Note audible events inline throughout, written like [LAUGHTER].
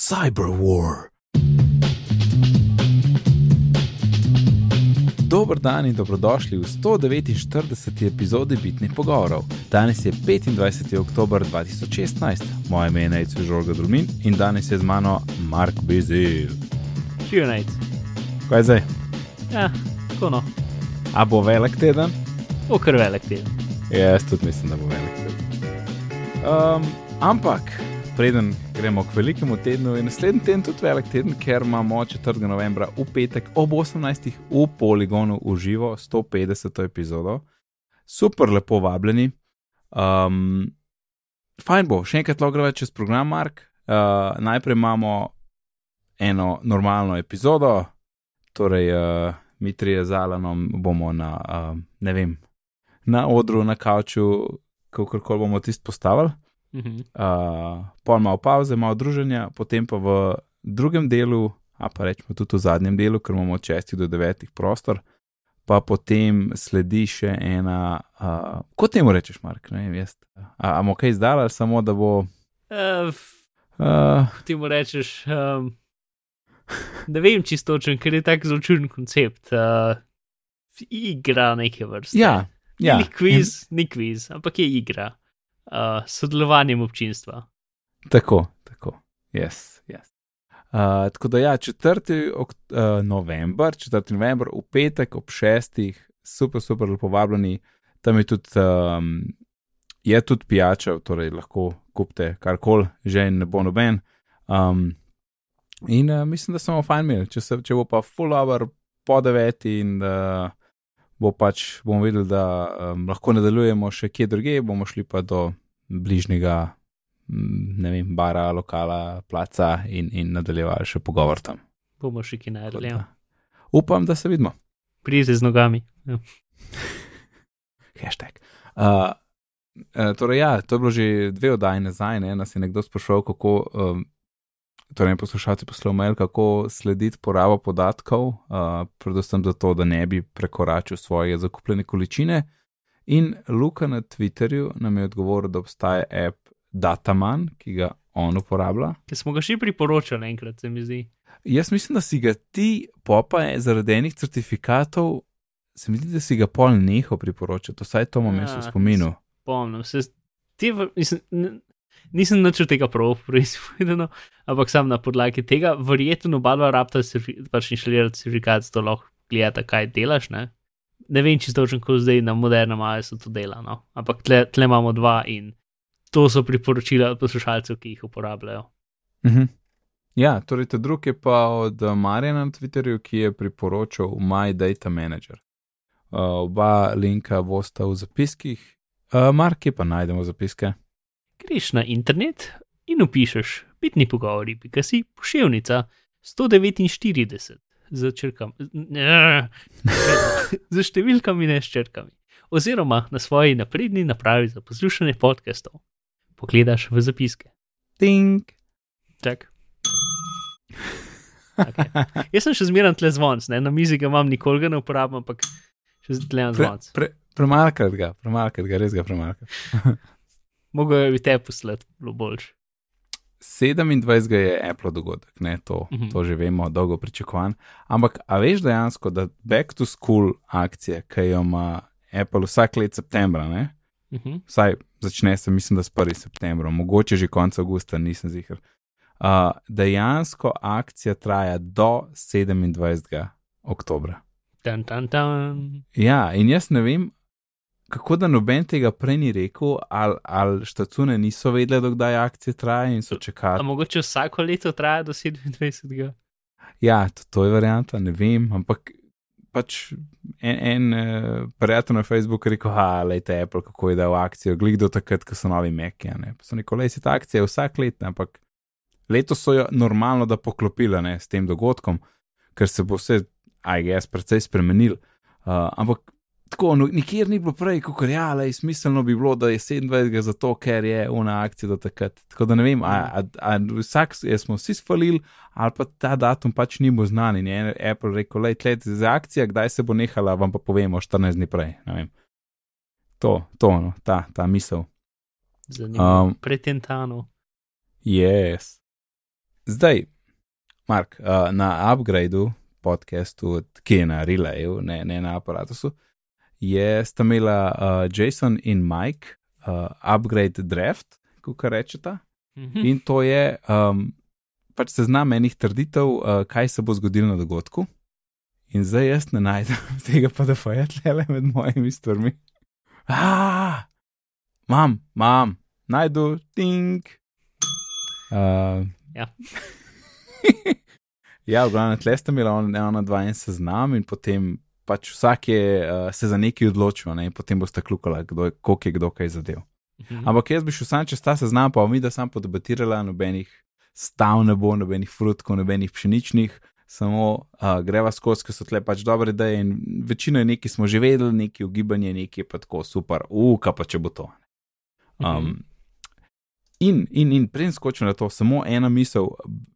Cyberwar. Dober dan in dobrodošli v 149. epizodi Bitnih pogovorov. Danes je 25. oktober 2016, moje ime je Nejcu Žorga Drumin in danes je z mano Mark Bezil. Živijo najc. Kaj je zdaj? Ja, tako no. A bo velik teden? Okr velik teden. Ja, jaz tudi mislim, da bo velik teden. Um, ampak, preden gremo k velikemu tednu, je naslednji teden tudi velik teden, ker imamo 4. novembra v petek ob 18. v poligonu v živo 150. epizodo. Super lepo vabljeni. Um, fajn bo, še enkrat lahko gremo čez program, Mark. Uh, najprej imamo eno normalno epizodo, torej uh, mi trije z Alanom bomo na, uh, ne vem, na odru, na kavču, kako koli bomo tisto postavili. Mhm. Uh, pol malo pauze, malo druženja, potem pa v drugem delu, a pa rečemo tudi v zadnjem delu, ker imamo od 6 do 9 prostor, pa potem sledi še ena, uh, kot temu rečeš, Mark, ne vem, jaz. A bomo kaj izdali, ali samo da bo. Uh, Uh, ti mu rečeš, um, ne vem čisto točen, ker je tako zelo čuden koncept. Uh, igra neke vrste. ja, ja. Ni kviz, ni kviz, ampak je igra. Uh, sodelovanjem občinstva. Tako, tako, yes, yes. Uh, tako da, ja, 4. Ok, uh, november, 4. november, v petek ob 6. super, super, lepo vabljeni, tam je tudi, um, je tudi pijača, torej lahko kupite karkoli, že ne bo noben. Um, in uh, mislim, da smo fajn imeli, če, se, če bo pa full hour po 9. in uh, bo pač bomo videli, da um, lahko nadaljujemo še kje druge, bomo šli pa do bližnjega ne vem, bara, lokala, placa in, in nadaljevali še pogovor tam. Bomo še kaj naredili. Ja. Upam, da se vidimo. Prize z nogami. Ja. [LAUGHS] Hashtag. Uh, uh, torej, ja, to je bilo že dve oddaji nazaj, ne, nas je nekdo spraševal, kako, um, torej, poslušalci poslal mail, kako slediti porabo podatkov, uh, predvsem zato, da ne bi prekoračil svoje zakupljene količine. In Luka na Twitterju nam je odgovoril, da obstaja app Dataman, ki ga on uporablja. Ker smo ga še priporočali enkrat, se mi zdi. Jaz mislim, da si ga ti, popa je zaradi enih certifikatov, se mi zdi, da si ga pol neho priporočati, vsaj to imam jaz v Ja, spominu. Spomnim se. Te, mislim, n- nisem načel tega prav [LAUGHS] proizvedeno, ampak sam na podlagi tega, verjetno oba rabta pač inštalirati certifikat, da lahko gledata, kaj delaš. Ne, ne vem, čisto kako zdaj na modernem iOS-u to dela, no. ampak tle, tle imamo dva in to so priporočila poslušalcev, ki jih uporabljajo. Mhm. Ja, torej, ta drug je pa od eh, Marjana na Twitterju, ki je priporočal My Data Manager. Uh, oba linka bosta v zapiskih, uh, Mark je pa najdemo zapiske. Greš na internet in upišeš bitni pogovori, pika si pošiljnica 149 z črkami, z številkami, ne s črkami. Oziroma na svoji napredni napravi za poslušanje podkastov. Pogledaš v zapiske. Ting. Tak. Okay. Jaz sem še zmeraj tle zvonc, ne? na mizi ga imam, nikoli ga ne uporabljam, ampak še tle imam Pre, zvonc. pre, premalkrat ga, premalkrat ga, res ga premalkrat. Mogoče bi te poslati, bilo boljš. 27. je Apple dogodek, ne, to, Mhm. to že vemo, dolgo pričakovan. Ampak, a veš dejansko, da Back to School akcija, ki jo ima Apple vsak let septembra, ne, Uh -huh. vsaj začne se, mislim, da s 1. septembrom, mogoče že konec avgusta, nisem ziger. Uh, dejansko akcija traja do 27. oktobra. Tan, tan, tan. Ja, in jaz ne vem, kako da noben tega prej ni rekel, ali, ali štacune niso vedele, dokdaj akcija traja in so A čakali. mogoče vsako leto traja do 27. Ja, to, to je varianta, ne vem, ampak pač en, en uh, prijatelj na Facebooku je rekel, ah, lejte Apple, kako je dal akcijo, glik do takrat, ko so novi a ne." Pa so rekli, lej si ta akcija vsak let, ampak letos so jo normalno da poklopila ne, s tem dogodkom, ker se bo vse, IGS, precej spremenil. Uh, ampak tako, no, nikjer ni bilo prej, kot ja, lej, smiselno bi bilo, da je 27. zato, ker je una akcija do takrat. Tako da ne vem, a, a, a vsak smo vsi sfalili, ali pa ta datum pač ni bil znan in je Apple rekel, lej, tleh za akcija, kdaj se bo nehala, vam pa povemo 14 dni prej. To, to no, ta, ta misel. Zanimivo. Um, Pretentano. Yes. Zdaj, Mark, uh, na upgradeu podcastu, ki je na Relayu, ne, ne na aparatusu, je sta imela uh, Jason in Mike uh, upgrade draft, kot rečeta. Mhm. In to je um, pač seznam enih trditev, uh, kaj se bo zgodilo na dogodku. In zdaj jaz ne najdem [LAUGHS] tega PDF-ja tle med mojimi stvarmi. [LAUGHS] Ah, mam, mam, najdu, ting. Uh, Ja. [LAUGHS] ja, v glavnem, tle ste imeli on- ena, dva en seznam in potem pač vsak je uh, se za nekaj odločil ne, potem boste klukali, kdo je- koliko je kdo kaj zadev. Mhm. Ampak jaz bi šel sam čez ta seznam, pa mi da sam podebatirala, nobenih stav ne bo, nobenih frutkov, nobenih pšeničnih, samo uh, greva skozi, ker so tle pač dobre ideje in večino je nekaj smo že vedeli, nekaj ugibanje, nekaj pa tako super, uka pa če bo to. Um, Mhm. In, in, in preden skočim na to, samo ena misel.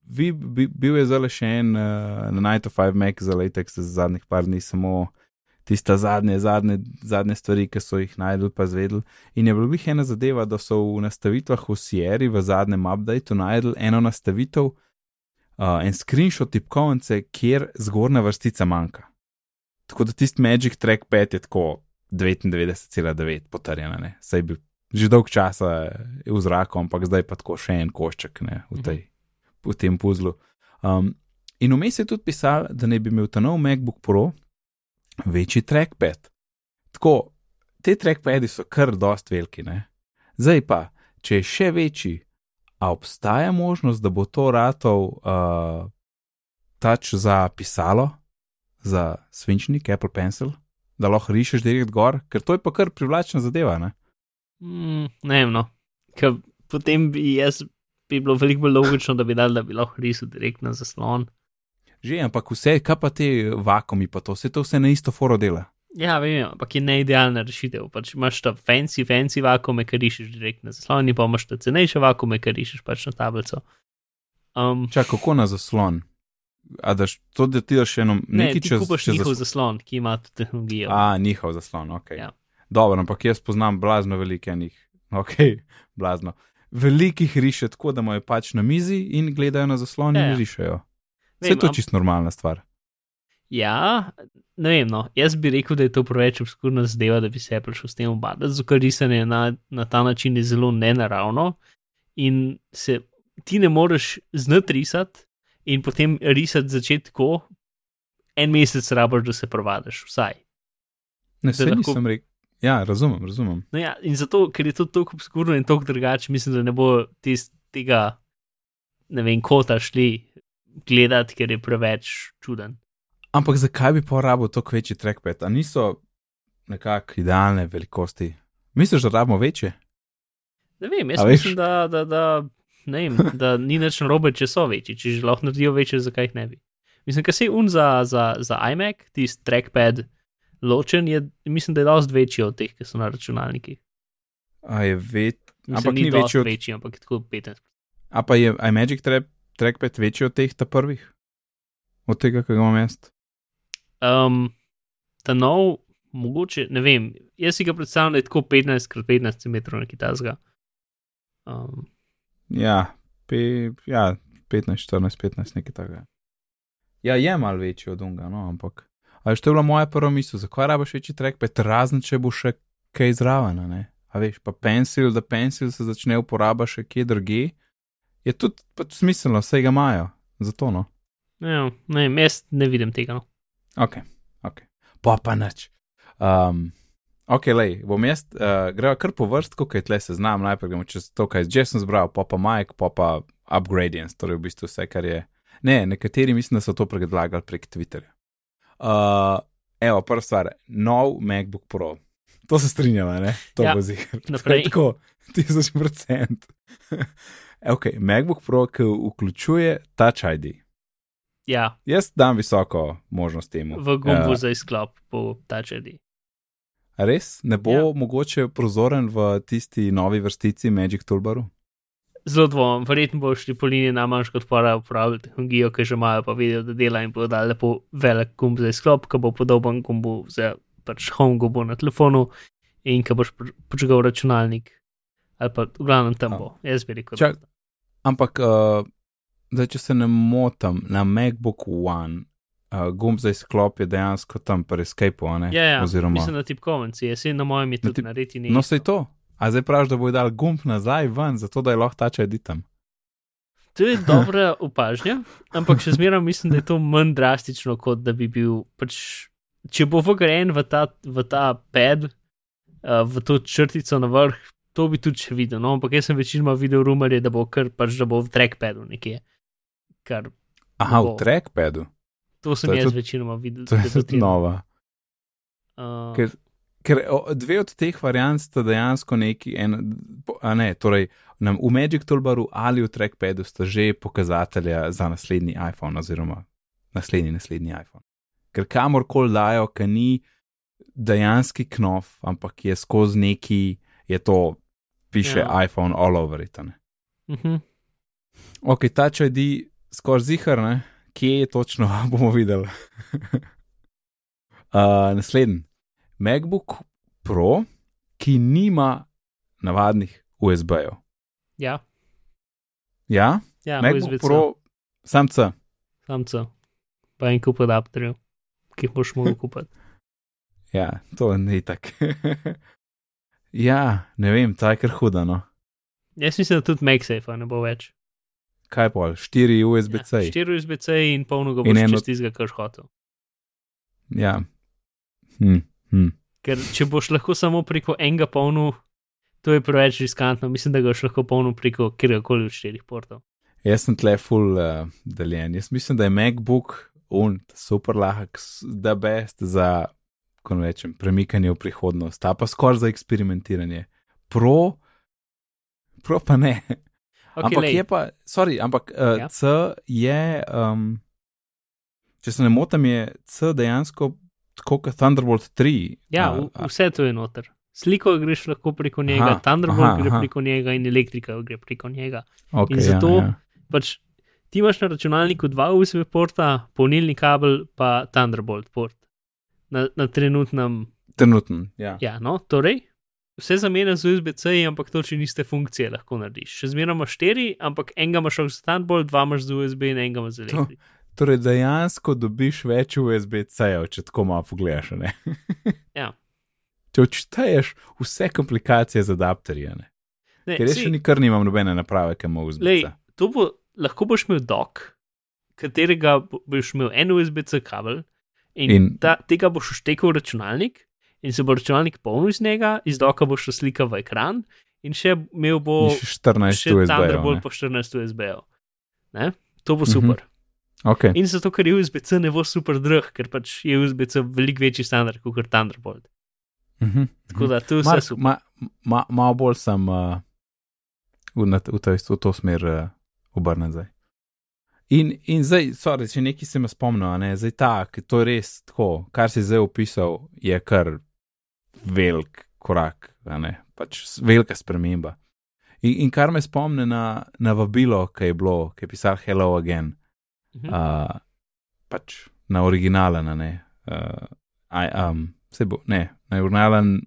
Vi, bi, bil je zdaj še en uh, na Night of Five Mac za Latex za zadnjih par dni, samo tista zadnje, zadnje, zadnje stvari, ki so jih najdel, pa zvedel. In je bila glih ena zadeva, da so v nastavitvah v Sierri v zadnjem updateu najdel eno nastavitev, uh, en screenshot tipkovnice, kjer zgornja vrstica manjka. Tako da tisti Magic Trackpad je tako 99,9 potrjena, ne. Saj bi že dolg časa je v zraku, ampak zdaj pa tako še en košček ne, v, tej, v tem puzlu. Um, in vmes je tudi pisal, da ne bi imel ta nov MacBook Pro večji trackpad. Tako, te trackpadi so kar dost veliki, ne. Zdaj pa, če je še večji, a obstaja možnost, da bo to ratov uh, tač za pisalo, za svinčnik, Apple Pencil, da lahko rišeš direkt gor, ker to je pa kar privlačna zadeva, ne. Mm, ne vem, no. Ker potem bi jaz bi bilo veliko bolj logično, da bi dal, da bi lahko risal direkt na zaslon. Že, ampak vse, kaj pa te vakumi, pa to, vse to vse na isto foro dela. Ja, vem, ampak je neidealna rešitev. Pač imaš ta fancy, fancy vakume, ki rišeš direkt na zaslon, in pa imaš ta cenejše vakume, ki rišeš pač na tablico. Um, Čak, kako na zaslon? A daš to, da ti daš eno ne, nekaj ti čez, kupaš čez njihov zaslon? zaslon, ki ima to tehnologijo. A, njihov zaslon, ok. Ja. Dobro, ampak jaz poznam blazno velikih, [LAUGHS] ok, blazno. Velikih riše tako, da imajo pač na mizi in gledajo na zaslon Ja, in ja. rišejo. Vse Vem, to je čisto normalna stvar. Ja, ne vem, no. jaz bi rekel, da je to preveč obskurna zadeva, da bi se prišel s tem obadati, zato ker risanje na, na ta način je zelo nenaravno in se ti ne moreš znati risati in potem risati začeti tako, en mesec rabaš, da se provadiš, vsaj. Ne, se lahko- nisem rekel. Ja, razumem, razumem. No ja, in zato, ker je to tako obskurno in tako drugače, mislim, da ne bo tis, tega, ne vem, kota šli gledati, ker je preveč čuden. Ampak zakaj bi porabil toliko večji trackpad? A niso nekako idealne velikosti? Misliš, da rabimo večje? Ne vem, jaz A veš? mislim, da, da, da, ne vem, [LAUGHS] da ni nič narobe, če so večji, če že lahko naredijo večje, zakaj jih ne bi. Mislim, ker se je un za, za, za iMac, tisti trackpad ločen, je, mislim, da je dosti večji od teh, ki so na računalnikih. A je Mislim, ampak ni, ni večji od, večji, ampak je tako 15. a pa je iMagic tra trackpad večji od teh ta prvih? Od tega, ki ga imam jaz? Um, ta nov, mogoče, ne vem, jaz si ga predstavljam, da je tako 15 krat 15 cm nekaj tasga. Um, Ja, pe, ja 15, 14, 15, nekaj takega. Ja, je mal večji od unga, no, ampak. Veš, to je bila moja prva misel, zakaj rabiš večji trackpad, razen če bo še kaj zraven, ne? A veš, pa pencil, da pencil se začne uporabljati še kje drugje, je tudi pač smiselno, vse ga imajo, zato no. ja, ne vem, jaz ne vidim tega. No. Ok, ok. Pa pa nič. Um, ok, lej, bom jaz, uh, greva kar po vrstku, kaj tle se znam, najprej gremo čez to, kaj že sem zbral, pa pa Mike, pa pa Upgradients, torej v bistvu vse, kar je. Ne, nekateri mislim, da so to predlagali prek Twitterja. Uh, evo, prva stvar, nov MacBook Pro. To se strinjava, ne? To Ja, bo naprej. [LAUGHS] Tako, tisoč procent. [LAUGHS] ok, MacBook Pro, ki vključuje Touch ID. Ja, Jaz dam visoko možnost temu. v gumbu Ja. za izklop bo črdi. A Res? Ne bo ja. mogoče prozoren v tisti novi vrstici Magic Toolbaru? Zelo dvomim, verjetno bo šli po liniji najmanjš kot para uporabljati tehnologijo, ki že imajo, pa vidijo, da dela in bodo dali lepo velik gumb za izklop, ki bo podoben gumbu za pač home gumbu na telefonu in ki boš počgal računalnik. Ali pa v glavnem tam A. bo, jaz bi rekel. Čak- Ampak uh, da če se ne motim, na MacBook One uh, gumb za izklop je dejansko tam pri Skypeu, ne? Ja, ja. Oziroma, Mislim, na tipkovnici, jaz na mojem je tudi tip- narediti ni. no, sej to. A zdaj praviš, da bo dal gumb nazaj ven, zato da je lahko tače editam. To je dobra opažnja, ampak še zmeraj mislim, da je to manj drastično, kot da bi bil. Pač, če bo vgrajen v ta, v ta pad, uh, v to črtico na vrh, to bi tudi še videl. No? Ampak jaz sem večinoma videl rumarje, da bo kar pač, da bo v trackpadu nekje. Kar, Aha, Bo. v trackpadu, to sem To jaz tudi- večinoma videl. to je tudi nova. Uh, Ker, ker dve od teh variant sta dejansko neki, en, a ne, torej nam v Magic Toolbaru ali v trackpadu sta že pokazatelja za naslednji iPhone oziroma naslednji, naslednji iPhone. Ker kamorkoli dajo, ki ni dejanski knof, ampak je skozi neki, je to, piše Ja. iPhone all over it. uh -huh. Ok, ta če di skoraj zihar, ne? kje je točno, [LAUGHS] bomo videli. [LAUGHS] uh, naslednji. MacBook Pro, ki nima navadnih USB-jev. Ja, Ja, ja MacBook USB-C, Pro, sam C. samca, pa en kup adapterjev, ki jih boš mogel kupiti. [LAUGHS] Ja, to ni tako. [LAUGHS] ja, ne vem, ta je kar huda. No. Jaz mislim, da tudi MagSafe ne bo več. Kaj pa, štiri USB-C. Ja, 4 USB-C in polno ga In boš eno- čez tistega, kar hotel. Ja. Hm, hm. Ker če boš lahko samo preko enega polnu, to je preveč riskantno. Mislim, da ga boš lahko polnil preko kjerkoli od štirih portov. Jaz sem tle full uh, deljen. Jaz mislim, da je MacBook un super lahek, da best za, ko rečem, premikanje v prihodnost, ta pa skoraj za eksperimentiranje. Pro, pro pa ne. Okay, ampak lej, je pa, sorry, ampak uh, ja. C je, um, če se ne motim, je C dejansko tako kot Thunderbolt 3. ja, a- a- vse to je noter. Sliko greš lahko preko njega, Aha, Thunderbolt aha, gre aha. preko njega in elektrika gre preko njega. okay, in zato- Ja, ja. Pač ti imaš na računalniku dva USB porta, polnilni kabel pa Thunderbolt port. Na, na trenutnem Trenutno, ja. Ja, no, torej, vse zamenja z USB-C, ampak to, če niste funkcije, lahko narediš. Še zmeraj imaš štiri, ampak enega imaš za Thunderbolt, dva imaš z USB in enega imaš za elektriko. Torej, dejansko dobiš več USB-C-jev, če tako malo pogledaš. [LAUGHS] Ja. Če odšteješ vse komplikacije z adapterji, ne? Ne, ker jaz še nikar nimam nobene naprave, ki ima USB-C. to bo, lahko boš imel dock, katerega bo- boš imel en USB-C kabel in, in... Ta, tega boš vštekel v računalnik in se bo računalnik polnil iz njega, iz docka boš šla slika v ekran in še imel bo In še 14 še USB-jev. Thunderbolt po 14 USB-jev. To bo Mhm. super. Okay. In zato, ker je USB-C ne bo super drag, ker pač je USB-C veliko večji standard kot Thunderbolt. Mhm. Tako da to je vse super. ma, ma, malo bolj sem uh, v, na- v, to, v to smer uh, obrnjen zdaj. In, in zdaj, sorry, če nekaj se me spomnil, ne, zdaj ta, to je res tako, kar si zdaj opisal, je kar velik korak, ne, pač velika sprememba. In, in kar me spomne na, na vabilo, ki je bilo, ki je pisal Hello Again, Mhm. uh, pač na originalen, ne, uh, I, um, se bo, ne, na originalen,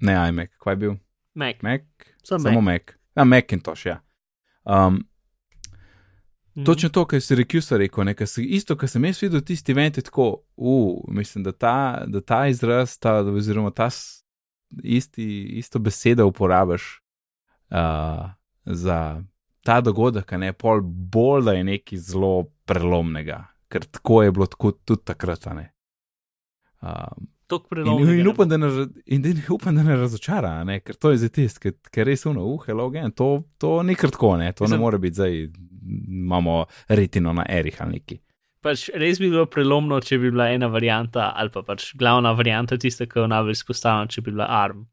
ne iMac, kaj je bil? Mac. Mac, Samo samo Mac. A Macintosh, ja. Um, Mhm. točno to, kar si Recusa rekel, ne, kar si, isto, kar sem jaz videl, tisti event je tako, uh, mislim, da ta, da ta izraz, ta, oziroma ta isti, isto besedo uporabiš uh, za ta dogodek, ne pol bolj, da je nekaj zelo prelomnega, ker tako je bilo tako tudi takrat. Um, In, in, upam, da ne, in da upam, da ne razočara, ne? ker to je za tist, ker, ker res uno, uh, hello again, to, to ni kar tako, ne? to Mislim- ne more biti zdaj, imamo retino na erih ali neki. Pač res bi bilo prelomno, če bi bila ena varianta, ali pa pač glavna varianta, tista, ki jo najbolj izpostavljam, če bi bila ARM.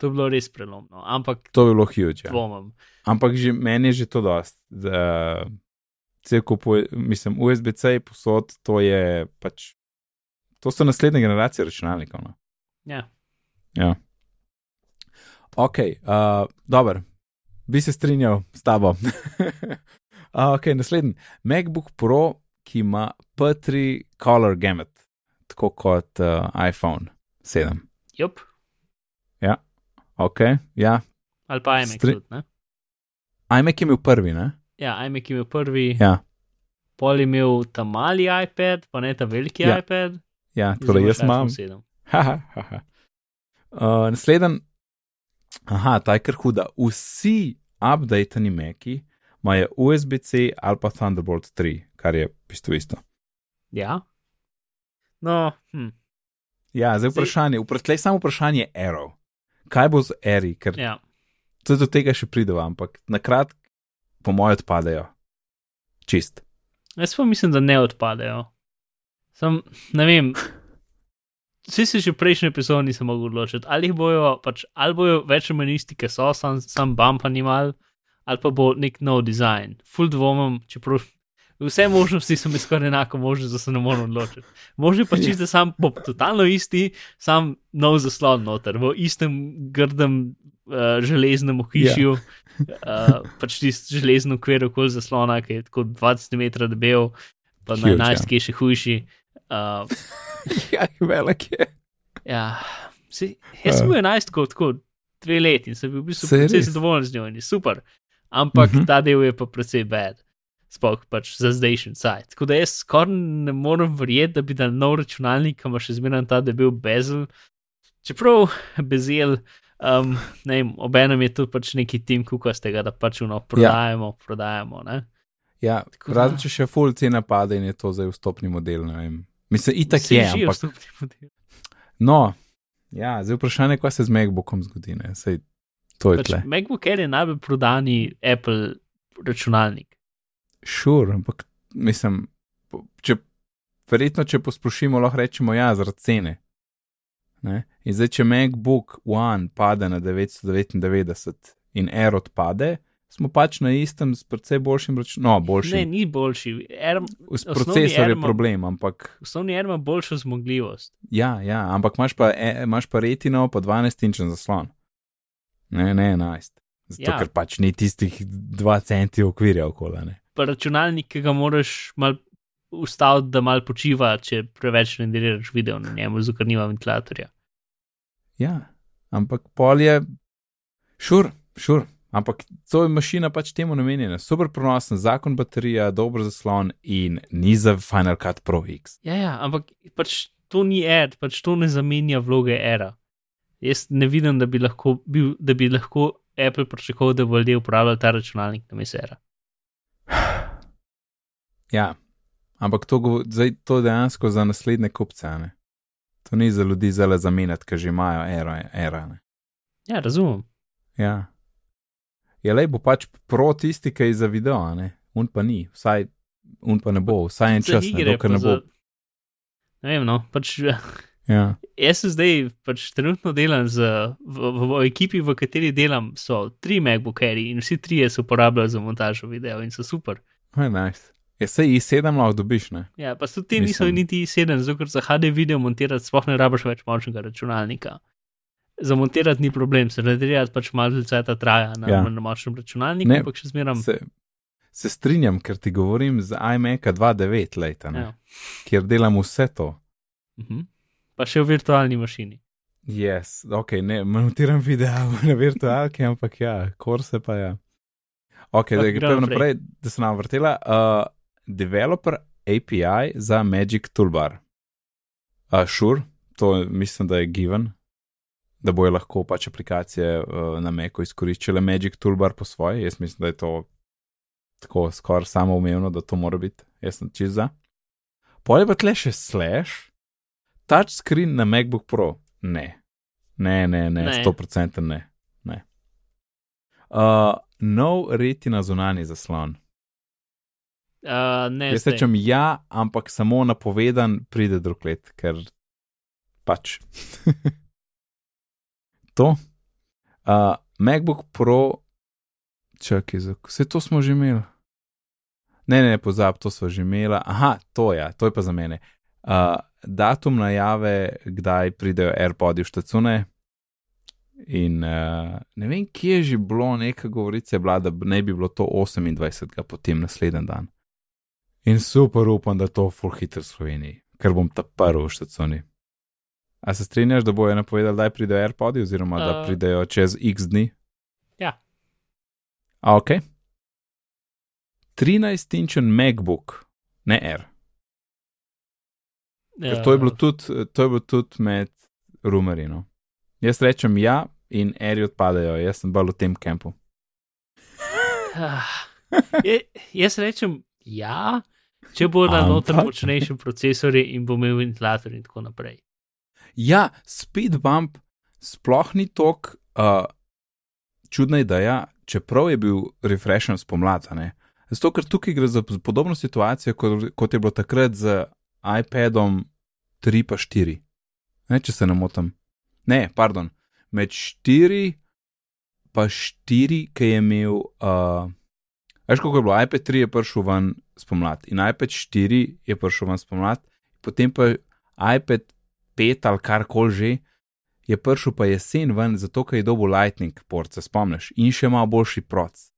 To bi bilo res prelomno, ampak To bi bilo huge. Ja. dvomim. Ampak že, meni je že to dost. Da, cel kup, mislim, USB-C posod, to je pač, to so naslednje generacije računalnikov. No? Ja. Ja. Ok, uh, dobro, bi se strinjal s tabo. [LAUGHS] uh, ok, naslednji. MacBook Pro, ki ima P3 Color Gamut, tako kot uh, iPhone 7. Jup. Ok, ja. Ali pa iMac Stri- tudi, iMac je imel prvi, ne? Ja, iMac je imel prvi, Ja, pol je imel ta mali iPad, pa ne ta veliki Ja. iPad. ja zdaj torej imaš jaz imam. iPhone [LAUGHS] 7. Haha, haha. Uh, Naslednji, aha, ta je kar huda. Vsi updateni meki imajo USB-C ali pa Thunderbolt 3, kar je v bistvu isto. Ja. No, hm. Ja, zdaj Zdaj- vprašanje, vprašanje, samo vprašanje je Arrow. Kaj bo z Eri, ker ja. do tega še prideva, ampak na kratko, po mojem, odpadejo. Čist. Jaz pa mislim, da ne odpadejo. Sam, ne vem. Vsi se že v prejšnji epizodi nisem mogel odločiti, ali jih bojo, pač, ali bojo več ali manj isti, ki so, sam, sam bump animal, ali pa bo nek nov dizajn. Full dvomem, čeprav vse možnosti so mi skoraj enako možne, da se ne morem odločiti. Možno pa čisto sam bo totalno isti, sam nov zaslon noter, v istem grdem uh, železnem ohišju. Uh, pač tisti železni okvir okoli zaslona, ki je tako 20 metrov debel, pa na Huge, 11, ja. ki je še hujši. Uh, [LAUGHS] ja, velik je. ja, si, jaz sem bil 11, kot tako dve leti in sem bil v bistvu precej zadovoljen z njo in je super. Ampak uh Mhm. -huh. ta del je pa precej bad, sploh pač za zdajšnji sajt. Tako da jaz skoraj ne morem verjeti, da bi dal nov računalnik, ki ima še zmeraj ta debel bezel. Čeprav bezel, um, ne vem, obenem je tu pač neki tim kukastega, da pač uno prodajamo, ja. prodajamo. Ne? Ja, Tako da- razen če še full cena pade in je to zdaj vstopni model. ne vem. Mislim, itak Saj je, ampak vstopni model. no, ja, zdaj vprašanje, kaj se z MacBookom zgodi. Ne? Sej, to je Pač tle. MacBook Air je najbolj prodani Apple računalnik. Šur, sure, ampak mislim, če, verjetno, če posplošimo, lahko rečemo, ja, zaradi cene. Ne? In zdaj, če MacBook One pade na 999 in Air odpade, smo pač na istem s precej boljšim računalnikom. No, Ne, boljši. ni boljši. Air, S osnovni procesor Air je problem, ampak osnovni Air ima boljšo zmogljivost. ja, ja, ampak imaš pa, e, imaš pa retino, pa 12-inčen zaslon. Ne, ne 11. Zato, Ja. ker pač ni tistih 2 centi okvirja okoli. Ne. Računalnik, ki ga moraš mal ustaviti, da mal počiva, če preveč renderiraš video na njemu, zato nima ventilatorja. Ja, ampak pol je, šur, šur. Ampak to je mašina pač temu namenjena. Super pronosen, zakon baterija, dober zaslon in ni za Final Cut Pro X. Ja, ja, ampak pač to ni Air, pač to ne zamenja vloge Aira. Jaz ne vidim, da bi lahko, bil, da bi lahko Apple pričakoval, da bo ljudje uporabljali ta računalnik na mesera. Ja, ampak to, gov- zdaj, to dejansko za naslednje kupce. a Ne? To ni za ljudi zelo zamenjati, ker že imajo era. era ne. Ja, razumem. ja. Je le bo pač pro tisti, ki je za video, ne? un pa ni, vsaj un pa ne bo, vsaj en čas, ne, igre dokler pa ne bo. za- Ne vem, no, pač Ja. Jaz se zdaj pač trenutno delam z, v, v, v ekipi, v kateri delam, so tri MacBook Airi in vsi trije se uporabljajo za montažo videa in so super. Je nice. Je se i sedem lahko dobiš, ne? Ja, pa so ti niso niti sedem, zato ker za HD video montirati sploh ne rabiš več močnega računalnika. Za montirati ni problem, se renderirati pač malo cajta traja na, Ja. ja. na močnem računalniku, Ne, ampak še zmeram. Se, se strinjam, ker ti govorim z iMac 2.9 leta, ne? Ja. kjer delam vse to. Mhm. Pa še v virtualni mašini. Yes, ok, ne montiram video [LAUGHS] na virtualki, ampak ja, korse pa ja. Ok, da gremo naprej, da se nam vrtela. Uh, developer API za Magic Toolbar. Uh, sure, to mislim, da je given, da bojo lahko pač aplikacije uh, na Macu izkoriščale Magic Toolbar po svoje. Jaz mislim, da je to tako skoraj samoumevno, da to mora biti. Jaz sem čez za. Pol je pa tle še slash, touchscreen na MacBook Pro. Ne, ne, ne, ne, Ne. 100% ne. ne. Uh, nov retina zunani zaslon. Uh, ne, Jaz rečem ja, ampak samo napovedan pride drug let, ker pač. [LAUGHS] to. Uh, MacBook Pro, čakaj, za- vse to smo že imeli. Ne, ne, pozab, to smo že imeli. Aha, to je, ja, to je pa za mene. Uh, datum najave, kdaj pridejo AirPods v štacune. In uh, ne vem, kje je že bilo, neka govorica je bila, da ne bi bilo to 28. potem naslednji dan. In super upam, da to full hitro v Sloveniji, ker bom ta prvi v štacuni. A se strinjaš, da bojo napovedali, da pridejo AirPods, oziroma uh, da Uh, pridejo čez X dni? ja. A ok. 13-inčen MacBook, ne R. Ker Ja, to je bilo tudi, to je bilo tudi med rumorji. No. Jaz rečem ja, in eri odpadajo, jaz sem bolj v tem kampu. [LAUGHS] Je, jaz rečem ja, če bodo Ampak- noter močnejši procesori in bo imel ventilator in tako naprej. Ja, speed bump sploh ni tok uh, čudna ideja, čeprav je bil refreshen spomladi. ne. Zato, ker tukaj gre za podobno situacijo, kot, kot je bilo takrat z iPadom 3 pa 4. Ne, če se ne motim. Ne, pardon, med 4 pa 4, ki je imel. Uh, Veš, kako je bilo? iPad 3 je prišel ven spomladi in iPad 4 je prišel ven spomladi, potem pa iPad 5 ali karkoli že je prišel pa jesen ven, zato ker je dobil Lightning port, se spomniš, in še malo boljši proc.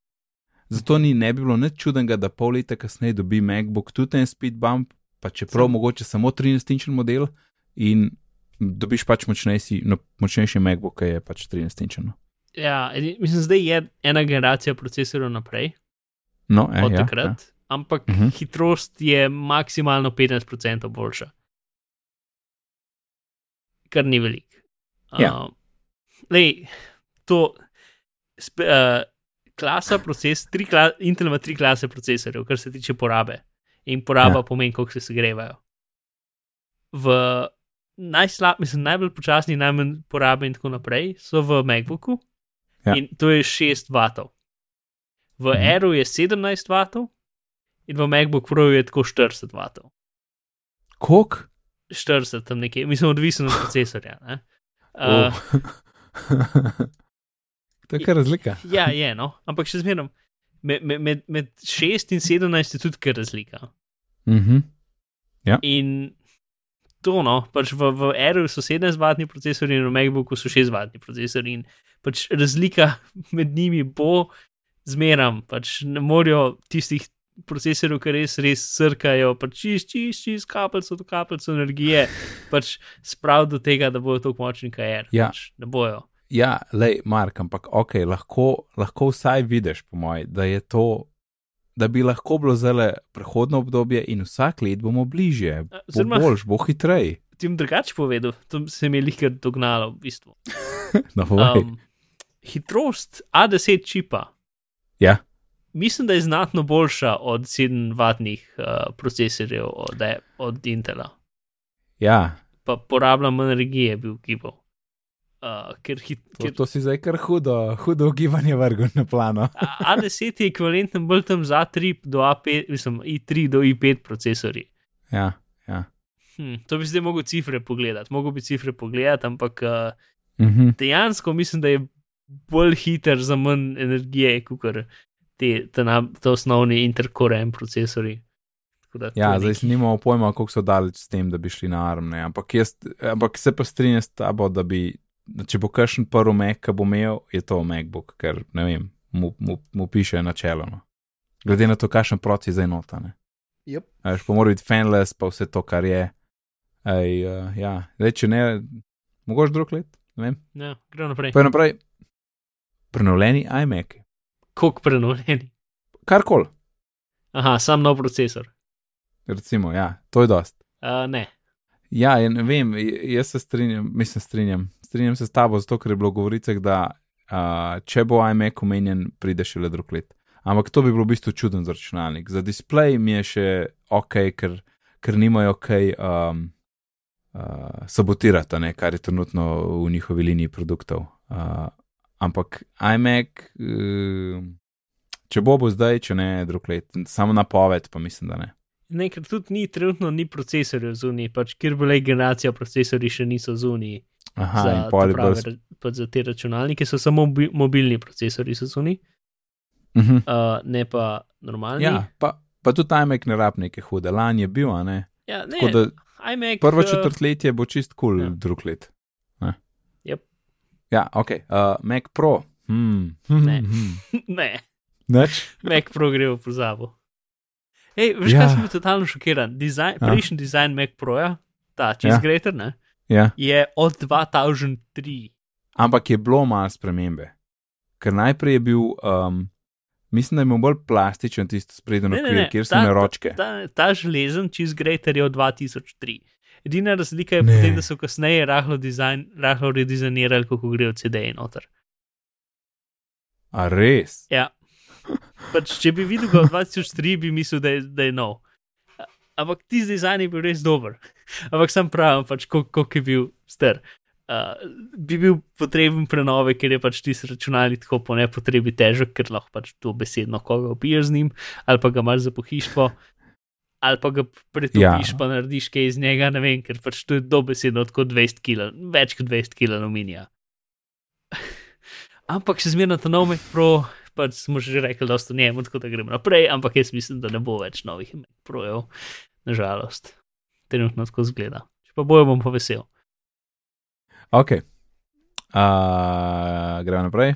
Zato ni ne bi bilo nič čudnega, da pol leta kasneje dobi MacBook tudi en speed bump, pa čeprav Sam- mogoče samo 13-inčen model in dobiš pač močnejši, no, močnejši MacBook, ki je pač 13-inčen. no. Ja, mislim, zdaj je ena generacija procesorjev naprej No, eh, od ja, takrat, ja. Ampak Mhm. hitrost je maksimalno 15% boljša. Kar ni veliko. Ja. Uh, lej, to spe, uh, klasa proces, tri kla, Intel ima tri klase procesorjev, kar se tiče porabe. In poraba Ja. ja. pomeni, koliko se segrevajo. V najslab, mislim, najbolj počasni, najmanj porabe in tako naprej so v MacBooku. Ja. In to je 6 vatov. V Mhm. mhm. Airu je 17 vatov in v MacBook Pro je tako 40 vatov. Kok? 40 tam nekje, mislim, odvisno od [LAUGHS] procesorja. Ne? Oh. Uh, [LAUGHS] to je kar razlika. [LAUGHS] ja, je, no, ampak še zmeraj. Med, med, med, med 6 in 17 je tudi kar razlika. Mhm. In to, no, pač v, v Airu so 17-vatni procesori in v MacBooku so 6-vatni procesori. In pač razlika med njimi bo zmeram, pač ne morajo tistih procesorjev, ki res, res srkajo, pač čist, čist, čist, kapljico do kapljico energije, pač sprav do tega, da bojo tako močni, kaj je. Ja. Pač ne bojo. Ja, lej, Mark, ampak ok, lahko, lahko vsaj vidiš, po mojem, da je to, da bi lahko bilo zelo prehodno obdobje in vsak let bomo bližje. Bo oziroma- boljš, bo hitrej. Ti bom drugače povedal, to se mi je lihkar dognalo v bistvu. [LAUGHS] No. Um, hitrost A10 čipa. Ja. Mislim, da je znatno boljša od 7-vatnih uh, procesorjev od, A- od Intela. ja, Pa porablja manj energije, bi ugibal. Uh, ker hit, to, ker to si zdaj kar hudo, hudo ugibanje vrgel na plano. A- A10 je ekvivalenten bolj tam za 3 do A5, mislim, i3 do i5 procesori. Ja, ja. Hm, to bi zdaj mogel cifre pogledati, mogel bi cifre pogledati, ampak uh, Mhm. dejansko mislim, da je bolj hiter za manj energije, kot te, te, na- te osnovni intercore M procesori. Da Ja, je zdaj si nimamo pojma, kako so daleč s tem, da bi šli na arm. Ne? Ampak, jaz, ampak se pa strinjam s tabo, da bi, če bo kakšen prvi Mac, ki bo imel, je to MacBook, ker ne vem, mu, mu, mu piše načelo. No. Glede na to, kakšen proci zdaj nota. Ne? Yep. Veš, pa mora biti fanless, pa vse to, kar je. Ej, uh, ja, zdaj, če ne, mogoče drug let, ne vem. Ja, gremo naprej. Pa naprej, prenovljeni iMac, Kok prenovljeni. karkoli, Aha, sam nov procesor. recimo, ja, to je dost. Uh, ne. Ja, ja, ne vem, jaz se strinjam, mislim, strinjam. Strinjam se s tabo, zato ker je bilo govorice, da uh, če bo iMac omenjen, pride šele drug let. Ampak to bi bilo v bistvu čuden za računalnik. Za displej mi je še ok, ker, ker nimajo kaj um, uh, sabotirati, ne, kar je trenutno v njihovi liniji produktov. Uh, ampak iMac, uh, če bo, bo zdaj, če ne, drug let. Samo napoved, pa mislim, da ne. Ne, ker tudi ni, trenutno ni procesorjev zunaj, pač kjer bile generacija procesori še niso zunaj. Aha, za, prave bolj. pač za te računalnike so samo mobi, mobilni procesori so zunaj, Uh -huh. uh, ne pa normalni. Ja, pa, pa tudi iMac ne rab neke hude. Lani je bil, a ne. ja ne, Tako da iMac, prvo eh, četrtletje bo čist kul, cool, ja. drug let. Ja, ok. Uh, Mac Pro. Hmm. Ne. [LAUGHS] Ne, Nič. Mac Pro gre v pozabo. Ej, veš, ja. Kaj sem bil totalno šokiran? Design, Ja. prejšnji dizajn Mac Proja, ta čez Ja. ja. Greater, ne, Ja. je od 2003. Ampak je bilo malo spremembe. Ker najprej je bil um, Mislim, da je imel bolj plastičen tisti sprednji okvir, kjer so imeli ročke. Ta, ta, ta železen čez Greater je od 2003. Edina razlika je Ne. potem, da so kasneje rahlo, dizajn, rahlo redizajnirali, kako grejo CD-ji noter. A res? Ja. Pač, če bi videl ga v 2003, bi mislil, da je, da je nov. Ampak ti dizajn je bil res dober. Ampak sam pravim, pač, koliko je bil star. Uh, bi bil potreben prenove, ker je pač ti računalnik tako po nepotrebi težek, ker lahko pač to besedno koga opiješ z njim, ali pa ga imaš za pohištvo, ali pa ga pretopiš, Ja. pa narediš kaj iz njega, ne vem, ker pač to je dobesedno tako 200 kg, več kot 200 kg aluminija. [LAUGHS] ampak še zmerno ta nov Mac Pro, pač smo že rekli, da so njemu, tako da gremo naprej, ampak jaz mislim, da ne bo več novih Mac Projev, nažalost. Trenutno tako zgleda. Če pa bojo, bom pa vesel. Ok. Uh, gremo naprej.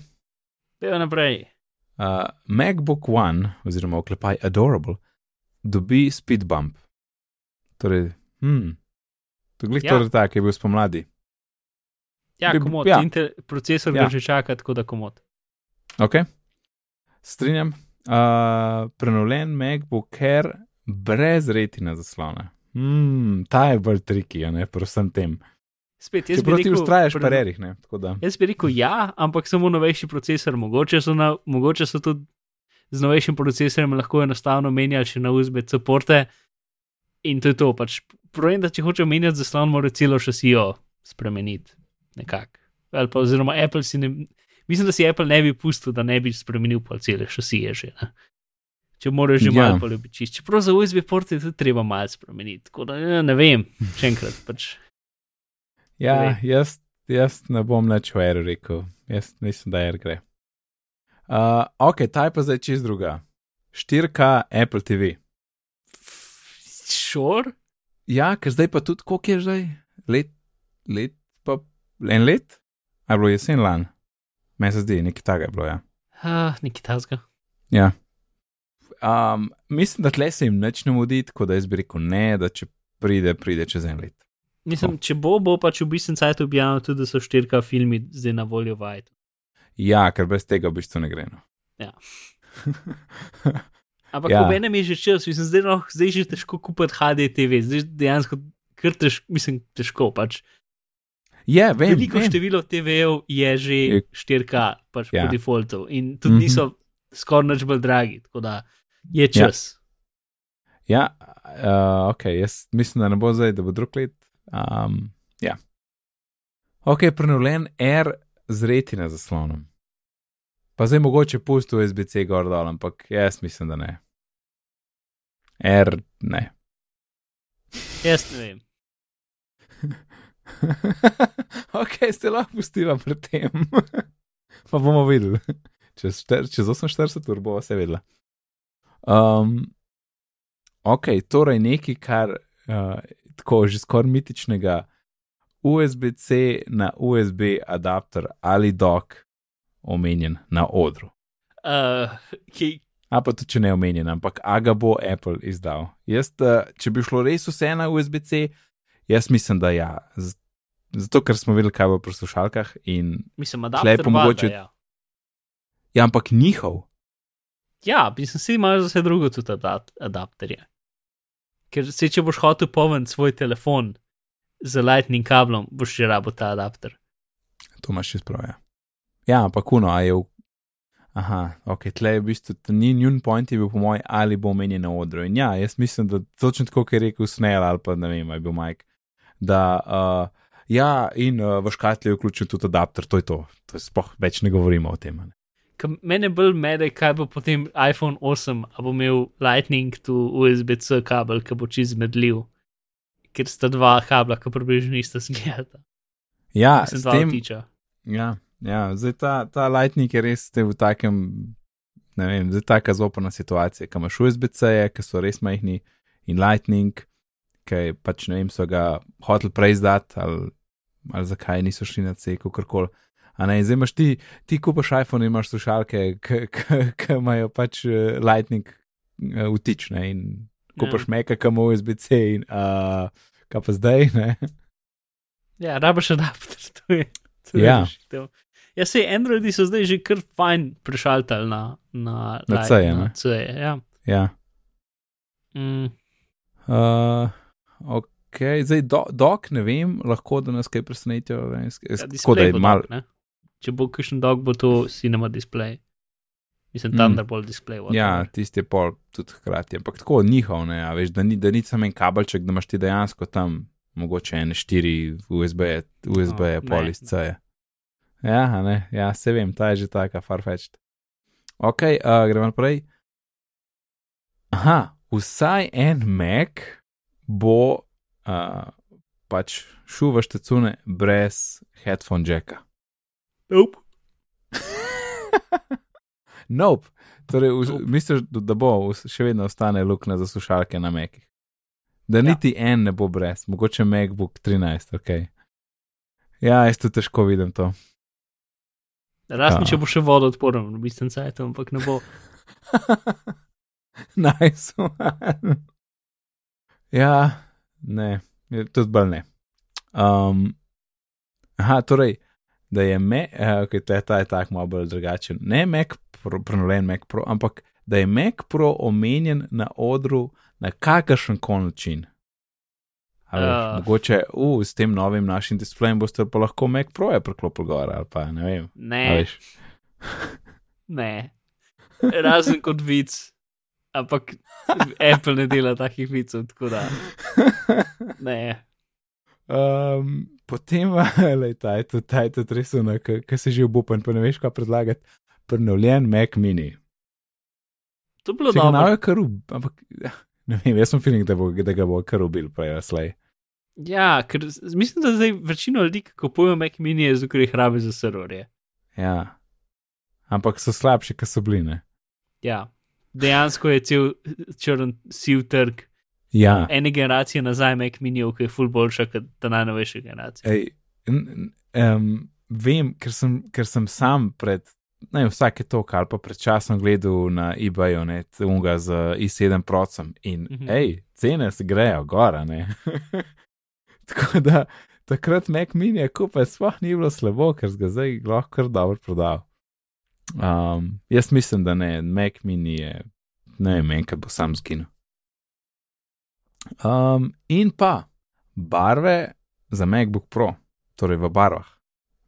Pejo naprej. Uh, MacBook One, oziroma oklepaj Adorable, dobi speed bump. Torej, hm, to glih Ja. torej tak, je bil spomladi. Ja, Bi- komod, ja. ja. procesor ja. Ga že čaka, tako da komod. Ok, strinjam. Uh, prenovljen MacBook Air brez retina zaslona. Hmm, ta je bolj triki, ne, prosim tem. Spet, jaz bi Čeprav ti rekel, ustrajaš pre- pa rerih, ne. Jaz bi rekel ja, ampak samo novejši procesor. Mogoče so, na, mogoče so tudi z novejšim procesorjem lahko enostavno menjali še na USB-C porte. In to je to. Pač, Problem, da če hoče menjati zaslon, mora celo šasijo spremeniti. Nekako. Ali pa oziroma Apple si ne. Mislim, da si Apple ne bi pustil, da ne bi spremenil pol cele šasije že. Ne? Če moraš že Ja. malo poljubiti čist. Čeprav za USB porte je tudi treba malo spremeniti. Tako da ja, ne vem, še enkrat. Pač, Ja, Povej. jaz, jaz ne bom nič o Airu rekel, jaz mislim, da Air gre. Uh, ok, ta je pa zdaj čez druga. 4K Apple TV. Sure. Ja, ker zdaj pa tudi, koliko je zdaj? Let, let, pa en let? A je bilo jesen lan? Meni se zdi, nekaj takega je bilo, ja. Uh, Nekaj tasga. ja. Um, mislim, da tle se jim nič ne mudi, tako da jaz bi rekel ne, da če pride, pride čez en let. Mislim, če bo, bo pač v bistvu sajt objavil tudi, da so štirka filmi zdaj na voljo v iTunes. Ja, ker brez tega v bistvu ne gre. No. Ja. [LAUGHS] Ampak ja. Ja. ob enem je že čas, mislim, zdaj, lahko, zdaj je že težko kupiti HDTV, zdaj dejansko kar težko, mislim, težko pač. Je, vem, Veliko vem. število TV-jev je že Je- 4K pač ja. Ja. po defaultu in tudi mm. -hmm. niso skoraj nič bolj dragi, tako da je čas. Ja, uh, ok, jaz mislim, da ne bo zdaj, da bo drug let. Um, ja. Ok, prenovljen R z retina zaslonom. Pa zdaj mogoče pusti USB-C gor dol, ampak jaz mislim, da ne. R ne. Ja. Jaz ne vem. [LAUGHS] ok, ste lahko pustila pred tem. [LAUGHS] pa bomo videli. [LAUGHS] Čez, šter, čez 48 ur bomo se vedela. Um, ok, torej nekaj, kar uh, tako že skoraj mitičnega, USB-C na USB adapter ali dock omenjen na odru. Uh, ki, A pa tudi, če ne omenjen, ampak a ga bo Apple izdal. Jaz, uh, če bi šlo res vse na USB-C, jaz mislim, da ja. Zato, ker smo videli, kaj bo pri slušalkah in mislim, adapter pa mogoče- ja. Ja, ampak njihov. Ja, mislim, si imaš za vse drugo tudi adap adapterje. Ker se, če boš hotel povem svoj telefon z lightning kablom, boš že rabo ta adapter. To imaš še sprav. Ja. ja, ampak kuno, a je v. Aha, ok, tle je v bistvu ni njun point, je bil po mojem, ali bo omenjen na odru. In ja, jaz mislim, da točno tako, kot je rekel Snell ali pa ne vem, je bil Mike, da uh, ja, in uh, v škatli je vključen tudi adapter, to je to. to je sploh več ne govorimo o tem. Ne. Mene bolj mede, kaj bo potem iPhone 8, a bo imel Lightning tu USB-C kabel, ki bo čez medljiv. Ker sta dva kabla, ki približno ista zgledata. Ja, Mislim, s dva tem, vtiča. Ja, ja zdaj ta, ta Lightning je res v takem, ne vem, zdaj taka zopana situacija, ki imaš USB-C-je, ki so res majhni in Lightning, ki pač ne vem, so ga hotel prej izdati ali, ali zakaj niso šli na C, kakorkoli. A ne, zdaj imaš ti, ti kupaš iPhone in imaš slušalke, ki imajo pač eh, Lightning eh, vtič, ne, in kupaš ja. Meka, ima USB-C in uh, kaj pa zdaj, ne. Ja, rabaš adapter, to je. To Ja. rešitev. Ja, se Androidi so zdaj že kar fajn prešaltali na, na, Na ne? na C, ja. Ja. Mm, Uh, ok, zdaj do, dok ne vem, lahko da nas kaj presenetijo. ja, Tako da display je mal. dog, ne. Če bo kakšen dog, bo to cinema display. Mislim, Mm. Thunderbolt display. whatever. Ja, tisti je pol tudi hkrati, ampak tako njihov, ne, a veš, da ni, da ni samo en kabelček, da imaš ti dejansko tam mogoče ene štiri USB, USB No, je pol iz C. Ja, ne, ja, se vem, ta je že taka farfetched. Ok, uh, gremo naprej. Aha, vsaj en Mac bo uh, pač šel v štecune brez headphone jacka. Nope. [LAUGHS] Nope. Torej, v, Nope. misliš, da, bo še vedno ostane luknja za slušalke na Mekih? Da Ja. niti en ne bo brez, mogoče MacBook 13, ok. Ja, jaz tu težko vidim to. Razen, Ja. če bo še vodo odporen, v bistvu cajt, ampak ne bo. [LAUGHS] nice. one. ja, ne, tudi bolj ne. Um, aha, torej, da je Mac, uh, okay, ta, ta je tak malo bolj drugačen. Ne Mac, Pro- prenovljen Mac Pro, ampak da je Mac Pro omenjen na odru na kakršen koli način. A Veš, Ja. Mogoče uh, s tem novim našim displejem boste pa lahko Mac Pro je priklopil gor ali pa ne vem. Ne, [LAUGHS] ne. Razen kot vic. Ampak Apple ne dela takih vicov, tako da [LAUGHS] ne. Um, potem, [LAUGHS] le, ta je tudi, ta je tudi res, ki se že obupan, pa ne veš, kaj predlagati. Prenovljen Mac mini. To je bilo dobro. najo kar ub, ampak ja, ne vem, jaz sem feeling, da, bo, da ga bo kar ubil, prej ali slej. Ja, ker mislim, da zdaj večino ljudi, ki kupujejo Mac mini, je zato, ker jih rabi za serverje. Ja. Ampak so slabši, kot so bili. Ne? Ja, dejansko je cel črn siv trg. Ja, Ene generacije nazaj Mac mini, ki je ful boljša kot ta najnovejša generacija. Ej, n, n, um, vem, ker sem, ker sem sam pred. Ne, vsake to, ali pa pred časom gledal na eBayu, ne, unga z i7 procem in, mm Mhm. -hmm. hej, cene se grejo, gora, ne. [LAUGHS] Tako da takrat Mac mini je kupaj, sploh ni bilo slabo, ker ga zdaj lahko kar dobro prodal. Um, jaz mislim, da ne, Mac mini je, ne vem, enkrat bo sam zginil. Um, in pa barve za MacBook Pro, torej v barvah,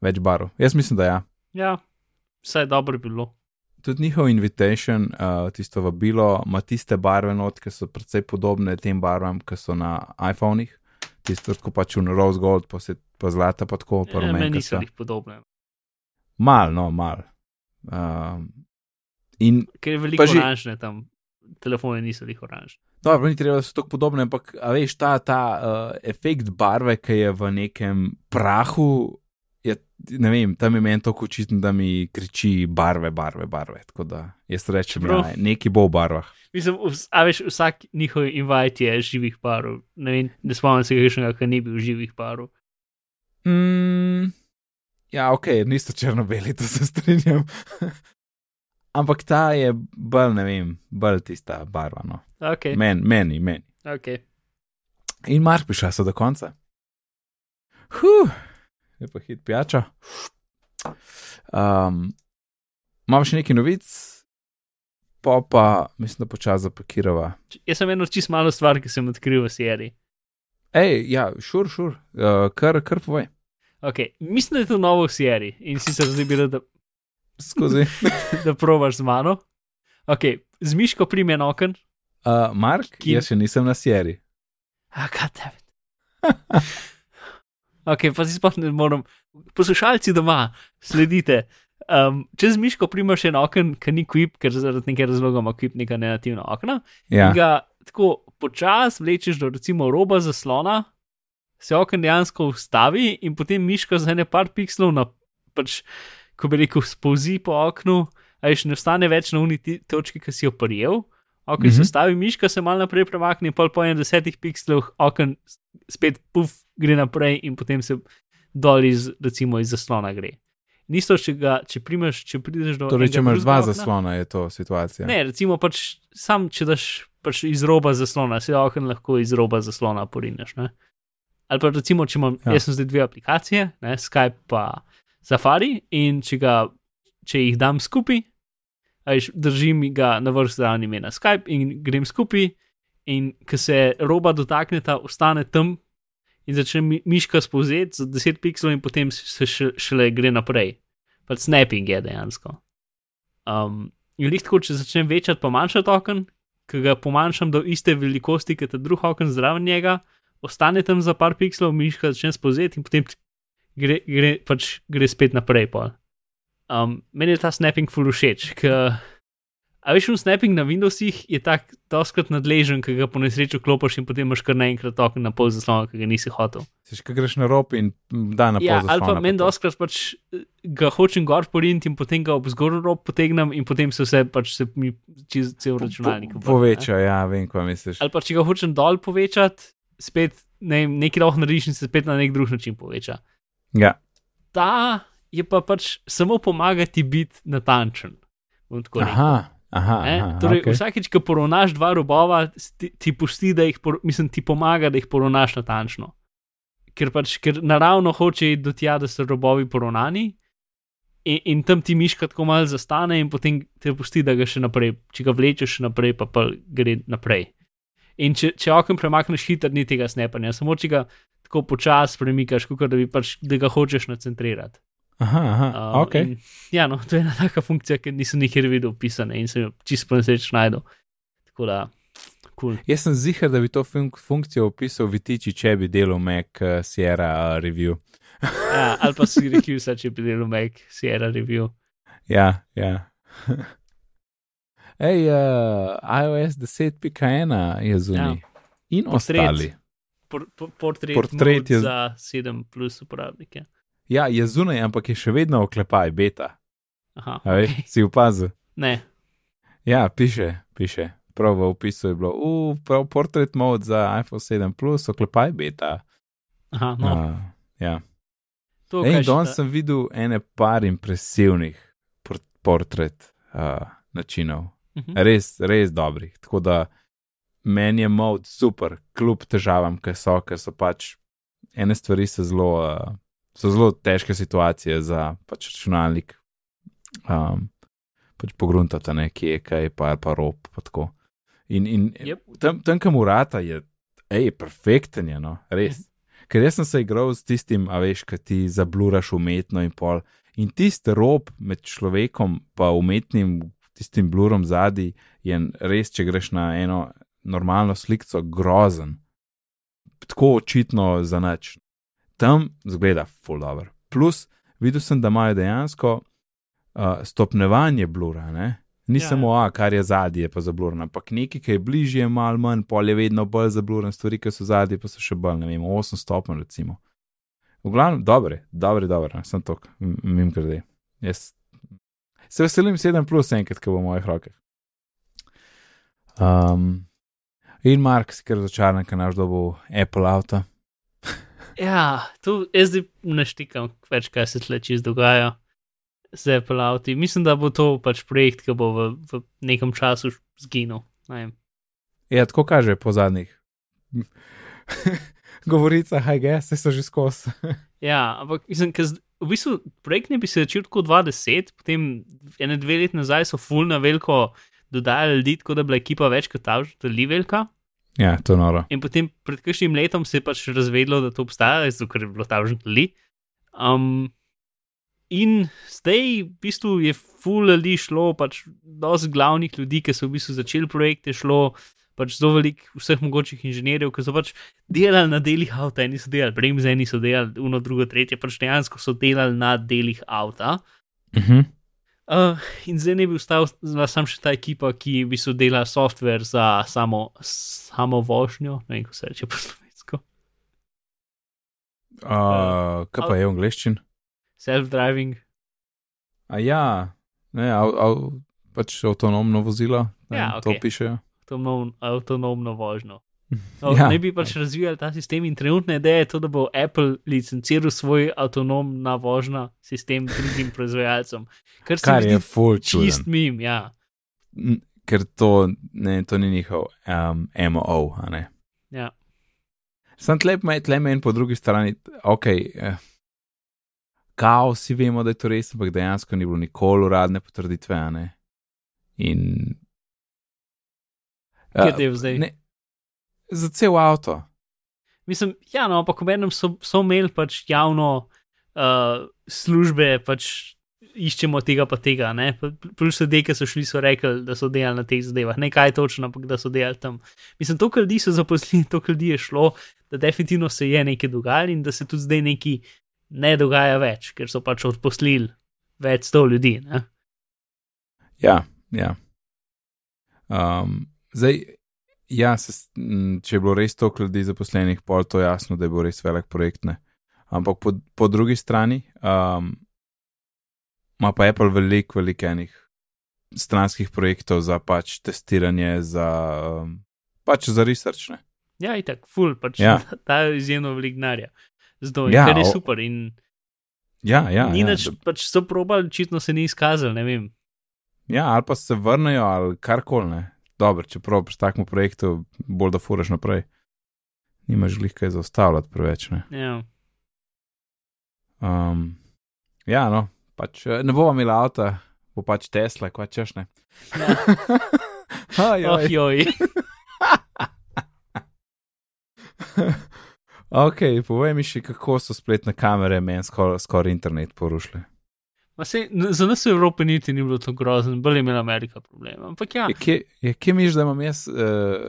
več barv. Jaz mislim, da ja. Ja, vse je dobro bilo. Tudi njihov invitation, uh, tisto vabilo, ima tiste barve not, ki so precej podobne tem barvam, ki so na iPhonih. Tisto, tako pač v rose gold, pa, se, pa zlata, pa tako pa Ja, meni rumenka niso so. jih podobne. Mal, no, mal. Um, in Ker je veliko že- oranžne tam, telefone niso jih oranžne. Dobro, ni treba, da so tako podobne, ampak a veš, ta, ta uh, efekt barve, ki je v nekem prahu, je, ne vem, tam je meni tako očitno, da mi kriči barve, barve, barve. Tako da jaz rečem, da ja, neki bo v barvah. Mislim, a veš, vsak njihov invite je živih parov. Ne, vem, ne spomnim se kakšnega, ki ni bil živih parov. Mm, ja, ok, niso črno-beli, to se strinjam. [LAUGHS] ampak ta je bolj, ne vem, bolj tista barva. No. Okay, Men, meni, meni. okay. In Mark, prišla so do konca. Huh, je pa hit pijača. Um, Imamo še nekaj novic, pa pa mislim, da počasi zapakirava. Jaz sem eno čist malo stvar, ki sem odkril v seriji. Hej, ja, šur, šur, uh, kar, kar povej. Okay. Mislim, da je to novo v seriji in sicer zdaj bi rad, da, Skozi. [LAUGHS] da probaš z mano. Okay. Z miško prime en okn, Uh, Mark, Ki- jaz še nisem na seriji. a kaj tebi. Ok, pa si sploh ne morem. Poslušalci doma, sledite. Um, če z miško primaš en okn, ki ni kvip, ker zaradi nekega razloga ima kvip neka negativna okna, Ja, in ga tako počasi vlečeš do recimo roba zaslona, se okno dejansko ustavi in potem miško za ene par pikslov, na, pač, ko bi rekel, spolzi po oknu, a ješ ne ostane več na uniti točki, ki si jo prijel. Okno mm -hmm. se Mhm. miška se malo naprej premakne, pol po 21 pikslih okno spet puf gre naprej in potem se dol iz, recimo, iz zaslona gre. Nisto, če, ga, če, primeš, če prideš do. torej, če imaš dva okna- zaslona, je to situacija. Ne, recimo pač sam, če daš pač iz roba zaslona, se okno lahko iz roba zaslona porineš. Ne? Ali pa recimo, če imam, ja. jaz sem zdaj dve aplikacije, ne, Skype pa Safari in če, ga, če jih dam skupaj, držim ga na vrh zraven imena Skype in grem skupaj, in ko se roba dotakneta, ostane tam in začne mi, miška spovzeti za 10 pixelov, in potem se še, šele gre naprej. Pač snapping je dejansko. Um, in lahko, če začnem večati, pa manjšati okn, ki ga pomanjšam do iste velikosti, kot je drug okn zraven njega, ostane tam za par pixelov, miška začne spovzeti in potem gre, gre, pač gre spet naprej. Pol. Um, meni je ta snapping full všeč, A veš, snapping na Windowsih je tako doskrat nadležen, ki ga po nesreču klopiš in potem imaš kar naenkrat okno na pol zaslona, ki ga nisi hotel. Seš, kaj greš na rob in da na pol Ja, zaslona. ali pa meni doskrat pač eh, ga hočem gor poriniti in potem ga ob zgornji rob potegnem in potem se vse pač se mi čez cel računalnik Po- ne. Poveča, ja, vem, kaj misliš. Ali pa če ga hočem dol povečati, spet ne, nekaj lahko narediš in se spet na nek drug način poveča. Ja, Ta je pa pač samo pomagati biti natančen. aha, aha. Ne? aha Torej, okay. Vsakič, ko poravnaš dva robova, ti, ti pusti, da jih, por- mislim, ti pomaga, da jih poravnaš natančno. Ker pač, ker naravno hoče iti do tja, da so robovi poravnani, in, in tam ti miška tako malo zastane, in potem te pusti, da ga še naprej, če ga vlečeš še naprej, pa, pa gre naprej. In če, če okno premakneš hitro, ni tega snepanja, samo če ga tako počasi premikaš, kot da pač, da ga hočeš nacentrirati. Aha, aha, Um, ok. in, ja, no, to je ena taka funkcija, ki nisem nikjer videl opisane in sem jo čisto po nesreči najdel. Tako da, kul. Cool. Jaz sem zihar, da bi to fun funkcijo opisal Vitiči, če bi delal Mac uh, Sierra uh, review. [LAUGHS] Ja, ali pa si rekel, če bi delal Mac Sierra review. Ja, ja. [LAUGHS] Ej, uh, iOS 10.1 je zunaj. Ja. In ostali. Por, por, portret Portret mode je- za 7 plus uporabnike. Ja, je zunaj, ampak je še vedno oklepaj, beta. Aha, A veš, okay. Si opazil? Ne, Ja, piše, piše. Prav v opisu je bilo, uh, prav portret mode za iPhone 7 plus, oklepaj beta. aha, no. Uh, ja. To, Ej, danes sem videl ene par impresivnih por portret uh, načinov. Mhm. Res, res dobrih. Tako da meni je mod super, kljub težavam, ki so, ker so pač ene stvari so zelo, uh, so zelo težke situacije za pač računalnik. Um, pač pogruntata nekje, kaj pa, pa rob. Pa tako. in in Yep. tam, tam kam urata je, hej, perfekten je, no, res. Ker jaz sem se igral s tistim, a veš, ki ti zabluraš umetno in pol. In tisti rob med človekom in umetnim, tistim blurom zadnji, je res, če greš na eno normalno sliko, grozen. Tako očitno za nič. Tam zgleda full dobro. Plus, videl sem, da imajo dejansko uh, stopnevanje blura, ne? Ni Ja, ja, samo, a, kar je zadnji, je pa zabluren, ampak nekaj, ki je bližje, je malo manj, pol je vedno bolj zabluren, stvari, ki so zadnji, pa so še bolj, ne vem, 8 stopenj, recimo. V glavnem, dobre, dobre, dobre, sem to, mim grede. Jaz se veselim 7 plus enkrat, ko bo v mojih rokah. Um, in Mark, si kar začaran, ker naš dobo Apple avto. [LAUGHS] Ja, tu jaz zdaj naštikam več, kaj se tle čez dogaja z Apple Auti. Mislim, da bo to pač projekt, ki bo v, v nekem času zginil. Ne. Ja, tako kaže po zadnjih. [LAUGHS] Govorica, haj ga, se so že skozi. [LAUGHS] Ja, ampak mislim, ker v bistvu projekt ne bi se začel tako 2010, potem ene dve leti nazaj so full na veliko dodajali ljudi, tako da je bila ekipa več kot ta, je velika. ja, to je noro. In potem pred kakšnim letom se je pač razvedlo, da to obstaja, zato ker je bilo tam že ljudi. Um, in zdaj v bistvu je full ljudi šlo, pač dosti glavnih ljudi, ki so v bistvu začeli projekte, šlo pač zelo velik vseh mogočih inženirjev, ki so pač delali na delih avta, eni so delali bremze, eni so delali uno, drugo, tretje, pač dejansko so delali na delih avta. Uh -huh. Uh, in zdaj ne bi ostal sam še ta ekipa, ki bi so delala software za samo, samo vožnjo, ne vem, kako se reče po slovensko. uh, kaj pa je v angleščini? Self-driving. A ja, ne, av, av, pač avtonomno vozilo, ne, Ja, to okej. pišejo. avtonom, avtonomno vožnjo. No, Ja. Ne bi pač razvijali ta sistem in trenutna ideja je to, da bo Apple licenciral svoj avtonomna vožnja sistem drugim proizvajalcem. Kar Kar je full čist čuden. mim, ja. Ker to, ne, to ni njihov um, MO, a ne. ja. Sam tlep me, tle me in po drugi strani, ok. Eh, kao vsi vemo, da je to res, ampak dejansko ni bilo nikoli uradne potrditve. a Ne? In. Kje Ja, je zdaj? ne, za cel avto. Mislim, ja, no, ampak obenem so, so imeli pač javno uh, službe, pač iščemo tega pa tega. Ne? Plus ljudje, ki so šli, so rekli, da so delali na teh zadevah. Ne kaj točno, ampak da so delali tam. Mislim, to, kar ljudi so zaposlili, [LAUGHS] to, kar ljudi je šlo, da definitivno se je nekaj dogajalo in da se tudi zdaj nekaj ne dogaja več, ker so pač odposlili več sto ljudi. Ne? Ja, ja. Um, zdaj, ja, se, če je bilo res toliko ljudi zaposlenih, pol to jasno, da je bil res velik projekt. Ne? Ampak po, po drugi strani um, ima pa Apple veliko, veliko enih stranskih projektov za pač testiranje, za, um, pač za research. Ne? Ja, itak, ful, pač Ja. ja. [LAUGHS] ta je izjemno veliko denarja. Zdaj, Ja, ja, kar je o- super. In Ja, ja, ni ja, nič, da- pač so probali, očitno se ni izkazalo, ne vem. ja, ali pa se vrnejo, ali karkoli. Dobro, če probiš takmu projektu, bolj da furaš naprej. Nimaš glih kaj zaustavljati preveč. Ne? Ja. Um, ja, no, pač eh, ne bomo imeli avta, bo pač Tesla, kva češ ne. Aj, Oh, aj. joj. ok, povej mi še, kako so spletne kamere meni skoraj skor internet porušile. Ma Se, n- za nas v Evropi niti ni bilo to grozno, bolj je imela Amerika problem. Ampak ja, Je, kje, je, kje miš, da imam jaz uh,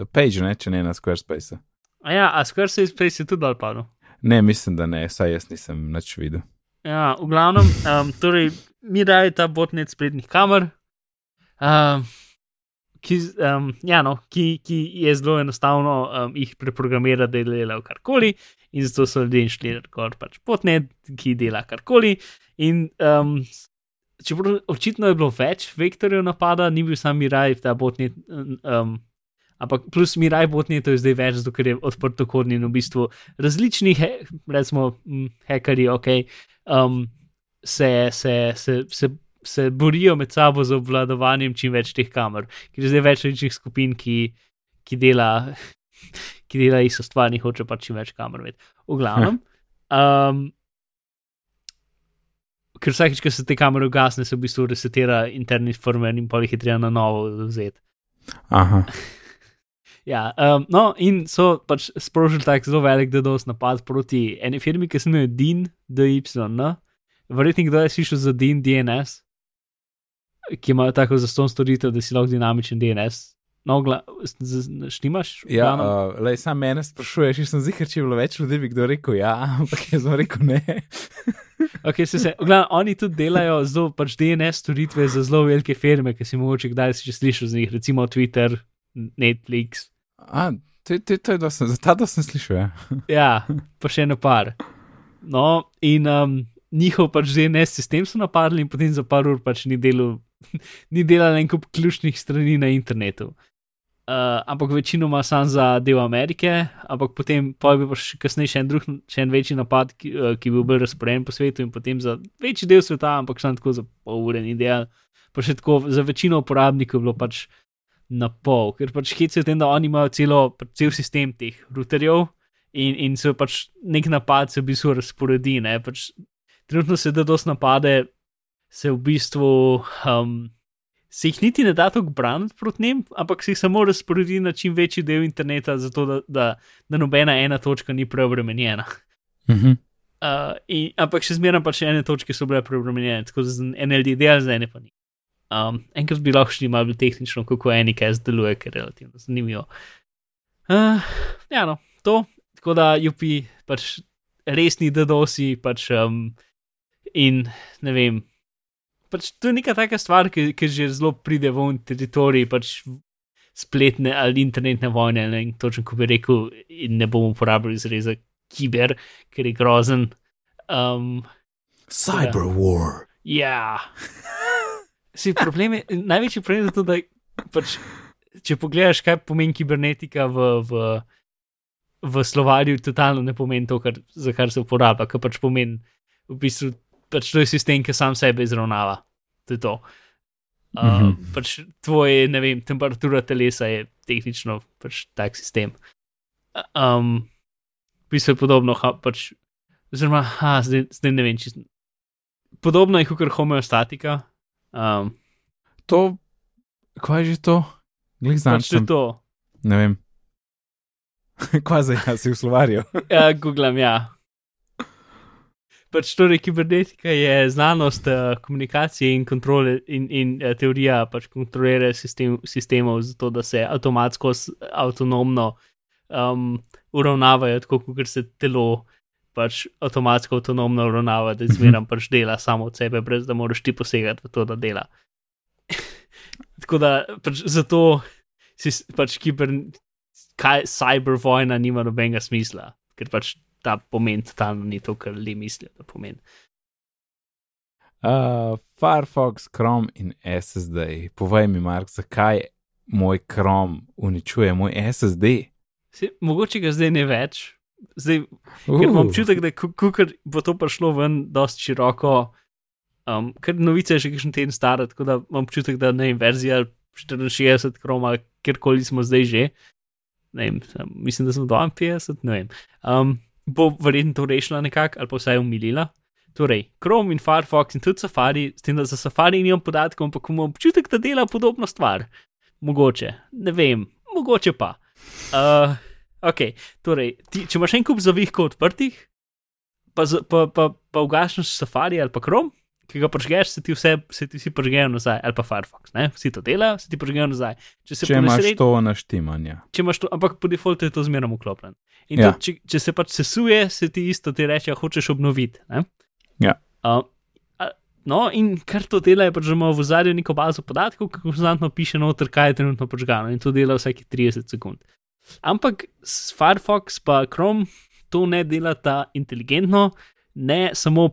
page, ne, če ne na Squarespace? a ja, a Squarespace Space je tudi dal padel. Ne, mislim, da ne, saj jaz nisem nič videl. Ja, v glavnem, um, torej, mi daje ta botnet spletnih kamer, um, ki, um, ja, no, ki, ki je zelo enostavno um, jih preprogramirati, da delajo karkoli, in zato so ljudje šli rekord pač botnet, ki dela karkoli. In um, čeprav očitno je bilo več vektorjev napada, ni bil sam Miraj ta botnet. Um, Ampak plus Miraj botnet je zdaj več, zato je odprtokodni in v bistvu različni, he, recimo, mm, hekerji, ok, um, se, se, se, se, se borijo med sabo za obvladovanjem čim več teh kamer, ker je zdaj več različnih skupin, ki, ki dela. [LAUGHS] Ki dela isto stvar, in hoče pač čim več kamer imeti. V glavnem, [LAUGHS] um, ker vsakeč, ko se te kamere ugasne, se v bistvu resetira interni firmware in pa jih je treba na novo vzeti. Aha, [LAUGHS] Ja, um, no, in so pač sprožili tak zelo velik DDoS napad proti eni firmi, ki se imenuje DIN, DYN. Verjetno kdo je slišal za DIN DNS, ki imajo tako zaston storitev, da si lahko dinamičen DNS. No, štimaš? Ja, uh, lej, sam mene sprašuješ, jaz sem zihar, če je bilo več ljudi, bi kdo rekel ja, [LAUGHS] ampak jaz sem rekel ne. [LAUGHS] Okay, se, se, glavno, oni tudi delajo zelo pač DNS storitve za zelo velike firme, ki si mogoče kdaj si že slišal z njih, recimo Twitter, Netflix. A, to, to, to je dosen, za ta sem slišal, ja. [LAUGHS] Ja, pa še eno par. No, in um, njihov pač DNS sistem so napadli, in potem za par ur pač ni delal, [LAUGHS] ni delal en kup ključnih strani na internetu. Uh, ampak večinoma sam za del Amerike, ampak potem pa je bil pa še kasneje še en drug, še en večji napad, ki, uh, ki je bil bolj razporejen po svetu in potem za večji del sveta, ampak samo tako za pol ure ni delal. Pa še tako za večino uporabnikov je bilo pač na pol, ker pač hec je v tem, da oni imajo celo, pač cel sistem teh routerjev in, in se pač nek napad se v bistvu razporedi. Pač, trenutno se da dosti napade, se v bistvu. Um, Se jih niti ne da tako braniti proti njim, ampak se jih samo razporedi na čim večji del interneta, zato da, da, da nobena ena točka ni preobremenjena. Mhm. Uh, in, ampak še zmeraj pač ene točke so bile preobremenjene, tako da za ene ljudi dela, za ene pa ni. Um, enkrat bi lahko šli malo bolj tehnično, kako eni kaj deluje, ker je relativno zanimivo. Uh, ja, no, to, tako da jupi pač resni dedosi, pač um, in ne vem. Pač to je neka taka stvar, ki, ki že zelo pride v teritorij pač spletne ali internetne vojne. Ne vem točno, ko bi rekel, in ne bomo uporabljali izreza kiber, ker je grozen. Um, Cyber war. ja. [LAUGHS] Si problem je, največji problem je to, da pač, če pogledaš, kaj pomeni kibernetika v, v, v slovarju, totalno ne pomeni to, kar, za kar se uporablja, kar pač pomeni v bistvu, pač to je sistem, ki sam sebe izravnava. To je to. Uh, mm Mhm. -hmm. pač tvoje, ne vem, temperatura telesa je tehnično pač tak sistem. Um, v bistvu je podobno, ha, pač, oziroma, ha, zdaj, zdaj ne vem, če podobno je kot homeostatika. Um, To, kaj je že to? Glej, znam, pač to je to. ne vem. [LAUGHS] kaj zdaj, ja, si v slovarju? Ja, googlam, ja. Pač torej, kibernetika je znanost uh, komunikacije in kontrole in, in uh, teorija pač kontroliranja sistem, sistemov, zato da se avtomatsko, avtonomno um, uravnavajo, tako kot se telo pač avtomatsko, avtonomno uravnava, da zmeraj pač dela samo od sebe, brez da moraš ti posegati v to, da dela. [LAUGHS] tako da pač zato si pač kiber, kaj, cyber vojna nima nobenega smisla, ker pač ta pomen totalno ni to, kar ljudje mislijo, da pomeni. Uh, Firefox, Chrome in SSD. Povej mi, Mark, zakaj moj Chrome uničuje moj SSD? Se, mogoče ga zdaj ne več, zdaj, ker imam občutek, da kakor bo to prišlo ven, dosti široko. Um, ker novice je že kakšen teden stara, tako da imam občutek, da ne vem, verzija 64, kroma, kjerkoli smo zdaj že. Ne vem, mislim, da sem 52, ne vem. Um, bo verjetno to rešila nekako, ali pa vsaj umilila. Torej, Chrome in Firefox in tudi Safari, s tem, da za Safari nimam podatkov, ampak imam občutek, da dela podobno stvar. Mogoče, ne vem, mogoče pa. Uh, ok, torej, ti, če imaš en kup zavihkov odprtih, pa, pa, pa, pa ugašneš Safari ali pa Chrome, ki ga prižgeš, se ti vse, se ti vsi prižgejo nazaj, ali pa Firefox, ne? vsi to delajo, se ti prižgejo nazaj. Če Če po imaš to naštimanje. če imaš to, ampak po defaultu je to zmerno vklopljen. In Ja. tudi, če, če se pač sesuje, se ti isto ti reče, hočeš obnoviti. Ne? Ja. Uh, no, in kar to dela, je pač, da ima v zadju neko bazo podatkov, ki konstantno piše noter, kaj je trenutno počgano in to dela vsake 30 sekund. Ampak s Firefox pa Chrome to ne delata inteligentno, ne samo,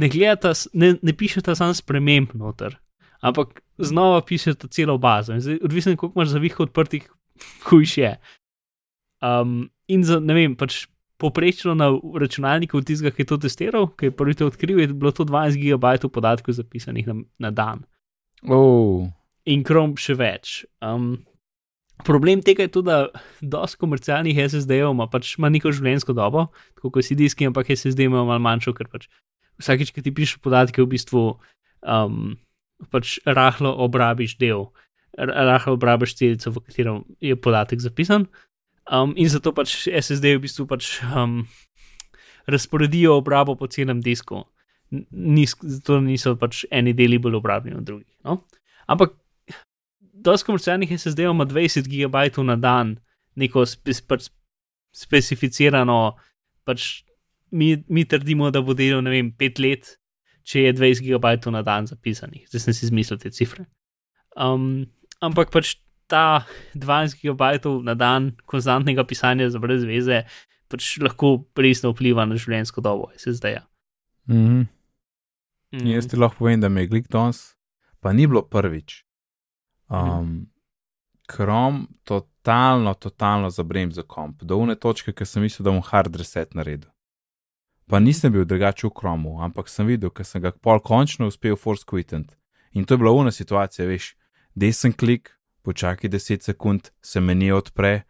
ne gledata, ne, ne pišeta samo sprememb noter, ampak znova pišeta celo bazo. In Zdaj, odvisno, koliko imaš zavihov odprtih, [LAUGHS] hujš je. Um, in za, ne vem, pač poprečno na računalniku tistega, ki je to testiral, ki je prvi to odkril, je bilo to 12 GB podatkov zapisanih na, na dan. Oh, In Chrome še več. Um, problem tega je tudi, da dosti komercialnih SSD-jev ima pač ima neko življenjsko dobo, tako kot si diski, ampak SSD imajo malo manjšo, ker pač vsakeč, ki ti pišeš podatke, v bistvu um, pač rahlo obrabiš del, rahlo obrabiš celico, v katero je podatek zapisan. Um, in zato pač SSD v bistvu pač um, razporedijo obrabo po celem disku. Nis, zato niso pač eni deli bolj obrabljeni od drugih. No? Ampak dosti komercialnih SSD-ov ima 20 GB na dan, neko spe, pač specificirano, pač mi, mi trdimo, da bo delal, ne vem, 5 let, če je 20 GB na dan zapisanih. Zdaj sem si izmislil te cifre. Um, ampak pač ta 20 GB na dan konstantnega pisanja za brez veze pač lahko resno vpliva na življenjsko dobo SSD-ja. mhm. Mm. Jaz ti lahko povem, da me je Glik danes, pa ni bilo prvič. Um, Krom totalno, totalno zabrem za komp, do une točke, ker sem mislil, da bom hard reset naredil. Pa nisem bil drugače v Kromu, ampak sem videl, ker sem ga pol končno uspel force quittant. In to je bila una situacija, veš, desen klik, počakaj 10 sekund, se meni odpre,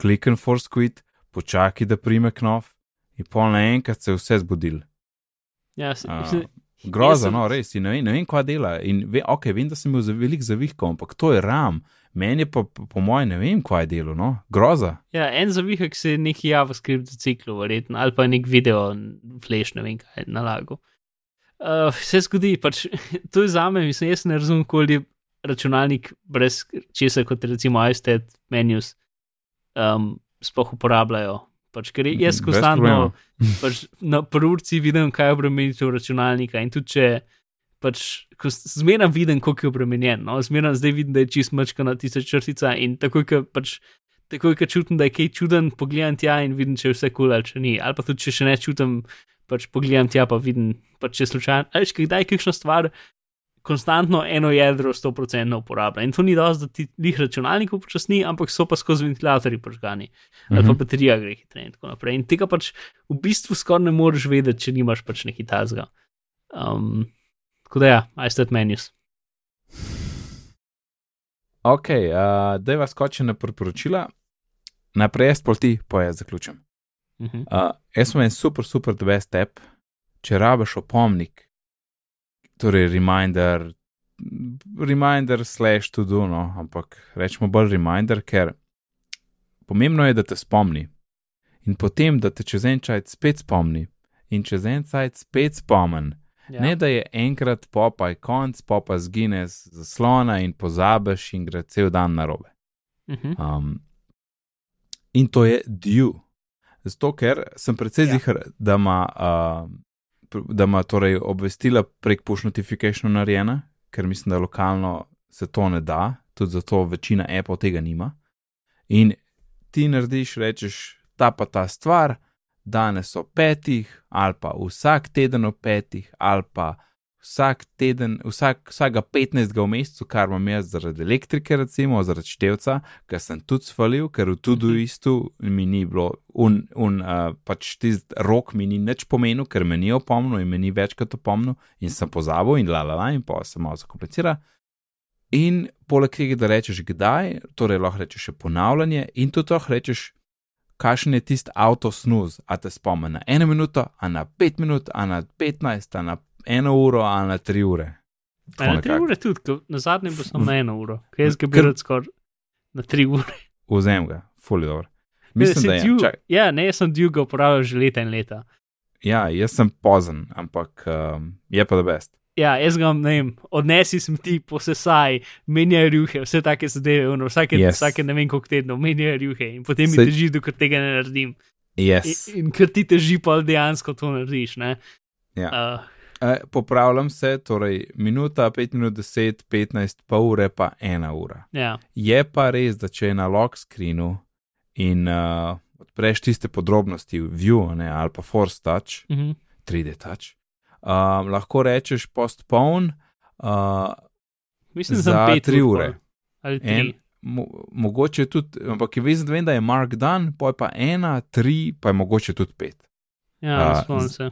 klikn force quit, počakaj, da prime knov, in pol naenkrat se je vse zbudil. Ja, se, A, se, Groza, Jaz sem- no, res, in ne vem, ne vem kva dela. In ve, ok, vem, da sem imel za velik zavihkov, ampak to je ram. Meni je pa, po, po mojem, ne vem, kva je delo, no, groza. Ja, en zavihek se je neki JavaScript zaciklu, verjetno, ali pa nek video, flash, ne vem kaj, nalago. Uh, vse zgodi, pač [LAUGHS] to je za me, mislim, jaz ne razumem, koliko je računalnik brez česa, kot recimo iStat menus, um, sploh uporabljajo. Pač, ker jaz konstantno pač, na prurci vidim, kaj je obremenitev računalnika in tudi če. Pač, ko zmeraj vidim, kako je obremenjen. No? Zmeraj zdaj vidim, da je čist mačka na tisoč črtica in takoj, ko pač takoj, ko čutim, da je kaj čuden, pogledam tja in vidim, če je vse kul cool ali če ni. Ali pa tudi, če še ne čutim, pač pogledam tja pa vidim, pač če slučajno. Ali če kdaj kakšna stvar konstantno eno jedro 100% uporablja. In to ni dosti, da ti jih računalnik upočasni, ampak so pa skozi ventilatorji požgani. Ali pa Mhm. baterija gre hitreje in tako naprej. In tega pač v bistvu skoraj ne moreš vedeti, če nimaš pač nekaj tazga. Um, tako da ja, iStat menus. Ok, uh, da je vas skočil na priporočila. Najprej jaz pol ti, pa jaz zaključim. Uh -huh. Uh, jaz sem en super, super best app. Če rabiš opomnik, torej reminder, reminder slash to do, no, ampak rečemo bolj reminder, ker pomembno je, da te spomni. In potem, da te čez en čas spet spomni, in čez en čas spet spomni. Ja. Ne, da je enkrat popaj konc, popaj zgine z zaslona in pozabiš in gre cel dan na robe. Uh -huh. Um, in to je due. Zato, ker sem predvsej Ja. zihar, da ima, uh, da ima torej obvestila prek push notification narejena, ker mislim, da lokalno se to ne da, tudi zato večina Apple tega nima. In ti narediš, rečeš, ta pa ta stvar, danes o petih, ali pa vsak teden o petih, ali pa vsak teden, vsak, vsakega 15. v mesecu, kar imam jaz zaradi elektrike, recimo zaradi števca, ker sem tudi svalil, ker v tudi istu mi ni bilo, un, un, uh, pač tisti rok mi ni nič pomenil, ker me ni opomnil in me ni večkrat opomnil in sem pozabil in la la la in pa se malo zakomplicira. In poleg tega, da rečeš kdaj, torej lahko rečeš še ponavljanje in tudi lahko rečeš, kakšen je tisti avto snuz, a te spomni na eno minuto, a na pet minut, a na petnajst, a na eno uro, a na tri ure. A Na tri ure tudi, na zadnjem bo samo na eno uro, ker jaz ga bi skoraj na tri ure. Vzem ga, fully dobro. Mislim, Se da je. Dune- Čak, Ja, ne, jaz sem Duke uporabljal že leta in leta. ja, jaz sem pozen, ampak um, je pa da best. Ja, jaz ga ne vem, odnesi sem ti, posesaj, menjaj rjuhe, vse take zadeve, ono, vsake, Yes. vsake ne vem koliko tednov menjaj rjuhe in potem mi Saj- teži, dokler tega ne naredim. Yes. In, in ker ti teži, pa dejansko to narediš. Ne? Ja. Uh, E, popravljam se, torej minuta, 5 minut, 10, 15, pol ure, pa ena ura. ja. Je pa res, da če je na lock screenu in uh, odpreš tiste podrobnosti View ne, ali pa Force Touch, uh -huh. 3D Touch, uh, lahko rečeš postpone, uh, Mislim, Za tri ur ure. Ali tri. en, mo, mogoče tudi, ampak da vem, da je Mark dan, poj pa ena, tri, pa je mogoče tudi pet. Ja, a, spomnim se.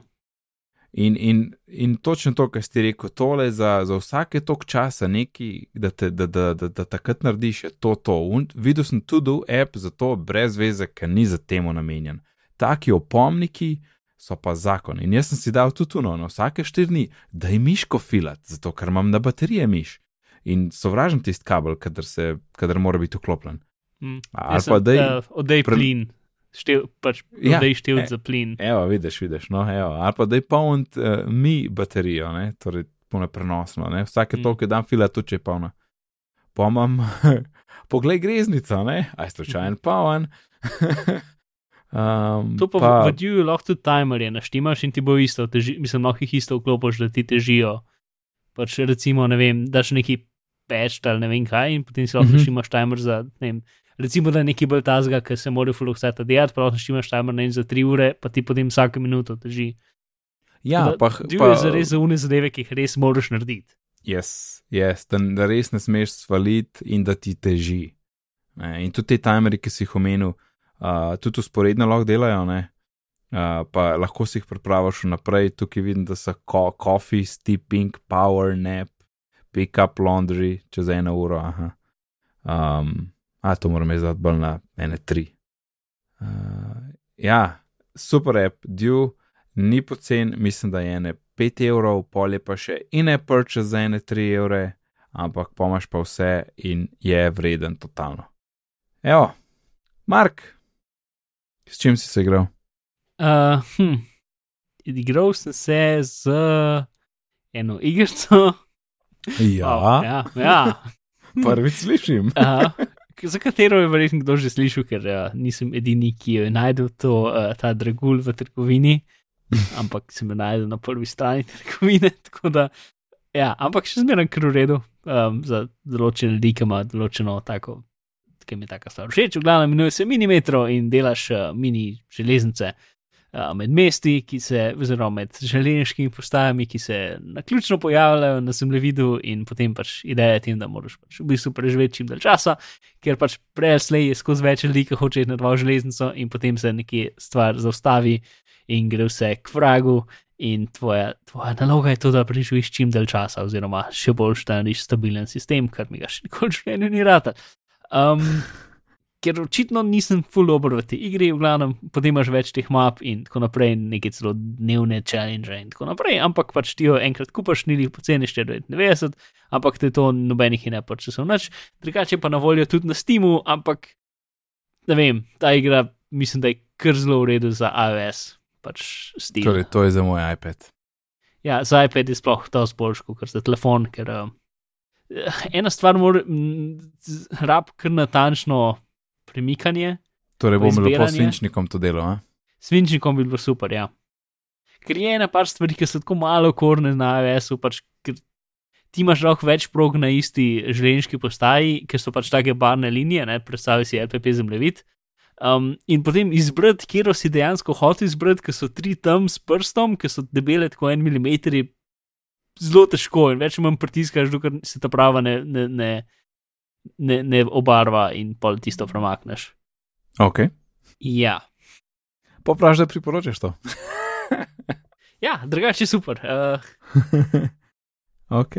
In, in, in točno to, kar ste rekel, tole za, za vsake tok časa, neki, da, te, da, da, da, da takrat narediš, to. to. Un, videl sem tudi app za to, brez veze, ker ni za temu namenjen. Taki opomniki so pa zakon. In jaz sem si dal tudi tuno, na vsake štiri dni, da je miško filat, zato ker imam na baterije miš. In sovražim tisti kabel, kadar, se, kadar mora biti vklopljen. Mm. Ali pa sem, daj. eh, Oddej pre- plin, štev, pač Ja, oddej števc e. za plin. Evo, vidiš, vidiš, no, evo. ali pa da je poln uh, mi baterijo, ne? torej polno prenosno, ne? vsake Mm. toliko dan fila tudi če je polna. Pa imam, [LAUGHS] poglej greznico, ne, aj slučajen poln. [LAUGHS] um, To pa, pa v Diju lahko tudi timerje naštimaš in ti bo isto, teži, mislim, lahko jih isto vklopiš, da ti težijo. Pač recimo, ne vem, daš neki peč ali ne vem kaj in potem si lahko Mhm. naštimaš timer za, ne vem, recimo, da je neki bolj tazga, ker se mora fluxata delati, pa lahko naštimaš timer ne vem, za tri ure, pa ti potem vsake minuto teži. ja, pa, Diju pa je za res za une zadeve, ki jih res moraš narediti. Yes, yes, da, da res ne smeš svaliti in da ti teži. Ne, in tudi te timerji, ki si jih omenil, uh, tudi usporedno lahko delajo, ne, uh, pa lahko si jih pripraviš vnaprej. Tukaj vidim, da so co coffee, steeping, power nap, pick up laundry čez eno uro. Aha. Um, a to moram izdati bolj na ene tri. Uh, ja, super app, Dew, ni pocen, mislim, da je ene 5 evrov, pol je pa še in ne prče za ene 3 evre, ampak pomaš pa vse in je vreden totalno. Evo, Mark, s čim si se igral? Uh, hm. Igral sem se z eno igrico. Ja, ja, ja. [LAUGHS] prvič slišim. Uh, za katero je verjetno kdo že slišal, ker uh, nisem edini, ki jo je najdel, to, uh, ta dragul v trgovini, [LAUGHS] ampak sem jo najdel na prvi strani trgovine. [LAUGHS] Da, ja, ampak še zmeraj kar v redu um, za določene ljudi, ki ima določeno tako, ki mi je taka stvar všeč. V glavnem, imenuje se mini metro in delaš uh, mini železnice. uh, Med mesti, ki se, oziroma med železniškimi postajami, ki se na ključno pojavljajo na zemljevidu, in potem pač ideja je tem, da moraš pač v bistvu preživeti čim dalj časa, ker pač prej ali slej je skozi več ljudi, ki hoče iti na dva železnico, in potem se nekje stvar zaustavi in gre vse k vragu. In tvoja, tvoja naloga je to, da preživiš čim dalj časa, oziroma še bolj, da narediš stabilen sistem, kar mi ga še nikoli v življenju ni rata. Um, ker očitno nisem full dobro v tej igri, v glavnem, potem imaš več teh map in tako naprej, neke celo dnevne challenge in tako naprej, ampak pač ti jo enkrat kupaš, ni jih poceni 499, ampak te to nobenih in ne pač so noč, drugače pa na voljo tudi na Steamu, ampak ne vem, ta igra mislim, da je kar zelo v redu za iOS, pač Steam. Torej, to je za moj iPad. Ja, za iPad je sploh to sploško, ker za telefon, ker uh, ena stvar mora, rab kar natančno premikanje. Torej, Pa bom lepo s svinčnikom to delal. a? Svinčnikom bi bilo super, ja. Ker je ena par stvari, ki so tako malo korne na iOS-u, pač, ker ti imaš lahko več prog na isti železniški postaji, ker so pač take barne linije, ne, predstavljaj si LPP zemljevid. Um, in potem izbrati, kjer si dejansko hotel izbrati, ker so tri tam s prstom, ki so debele tako en milimeter, zelo težko in več manj pritiskaš, dokler se ta prava ne, ne, ne, ne, ne obarva in pol tisto premakneš. Ok. Ja, Popraš, da priporočaš to. [LAUGHS] ja drugače je super. [LAUGHS] Uh, ok.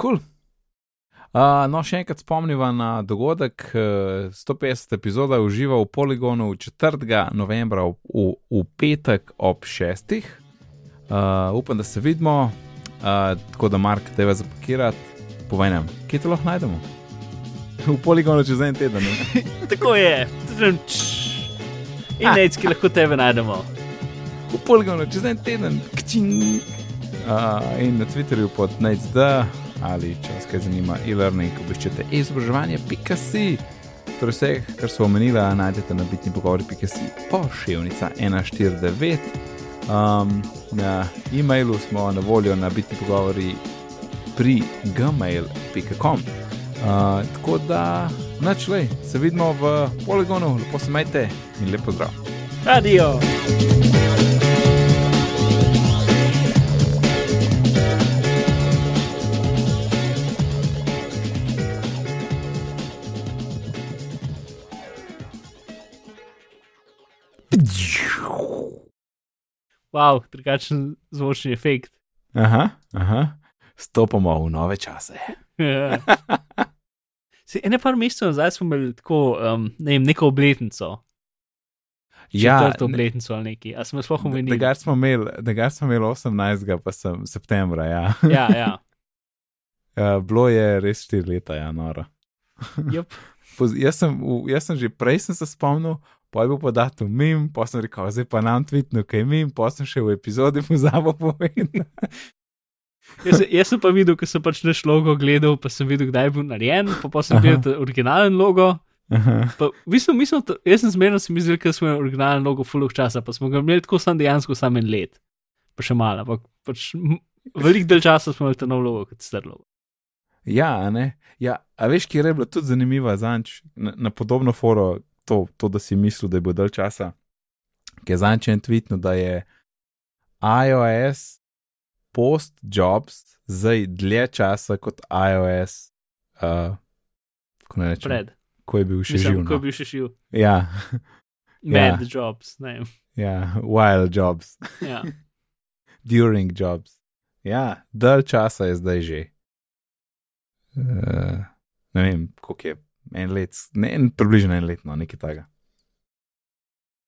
Cool. Uh, no, še enkrat spomniva na dogodek. Uh, 150 epizoda uživa v Poligonu 4. novembra v, v, v petek ob 6. Uh, upam, da se vidimo, uh, tako da Mark tebe zapakirati. Povej nam, kje te lahko najdemo? V Poligonu čez en teden. [LAUGHS] Tako je. In nec, ki lahko tebe najdemo. v Poligonu čez en teden, kčing. Uh, in na Twitterju pod NECD ali če vas kaj zanima, e-learning, obiščete izobraževanje.si. Torej, vse, kar smo omenili, najdete na bitni pogovori.si, pošiljka 149. Um, na e-mailu smo na voljo na bitni pogovori pri gmail.com. Uh, tako da, načlej, se vidimo v poligonu, lepo se majte in lepo zdrav. Radio. Wow, drugačen zvočni efekt. Aha, aha, stopamo v nove čase. [LAUGHS] Se, ene par mesecev nazaj smo imeli tako, um, ne vem, neko obletnico. Ja, četrto obletnico ali neki. A smo sploh omenili? Tega smo imeli, tega smo imeli 18. Pa sem, septembra. Ja. [LAUGHS] Ja, ja. Uh, [LAUGHS] bilo je res 4 leta, ja, noro. Yep. Jaz, sem, jaz sem že prej sem se spomnil, pa je bil podatum mim, pa sem rekel, zdaj pa nam tvitno, kaj mim, pa sem še v epizodi [LAUGHS] pozabo povedati. Jaz, jaz sem pa videl, ko sem pač naš logo gledal, pa sem videl, kdaj je bil narejen, pa, pa sem ta originalen logo. Pa, v bistvu, mislim, to, jaz sem zmerno si mislil, ker smo imeli originalen logo full časa, pa smo ga imeli tako sam dejansko sam en let, pa še malo, ampak pač velik del časa smo imeli ta nov logo kot star logo. Ja, ne. Ja, a veš, kje je bilo tudi zanimivo zanč, na, na podobno foro, to, to, da si mislil, da bo dal časa, ki je zanč en tweetno, da je iOS post jobs zdaj dlje časa kot iOS, uh, kako ne rečem, Pred, ko je bil še živ. mislim, ko No. je bil še živ. Ja, [LAUGHS] Mad jobs, ne vem. ja, while jobs, Ja. [LAUGHS] during jobs. Ja, dal časa je zdaj že. Uh, ne vem, koliko je en let, ne, en, približno en let, no, nekaj takega.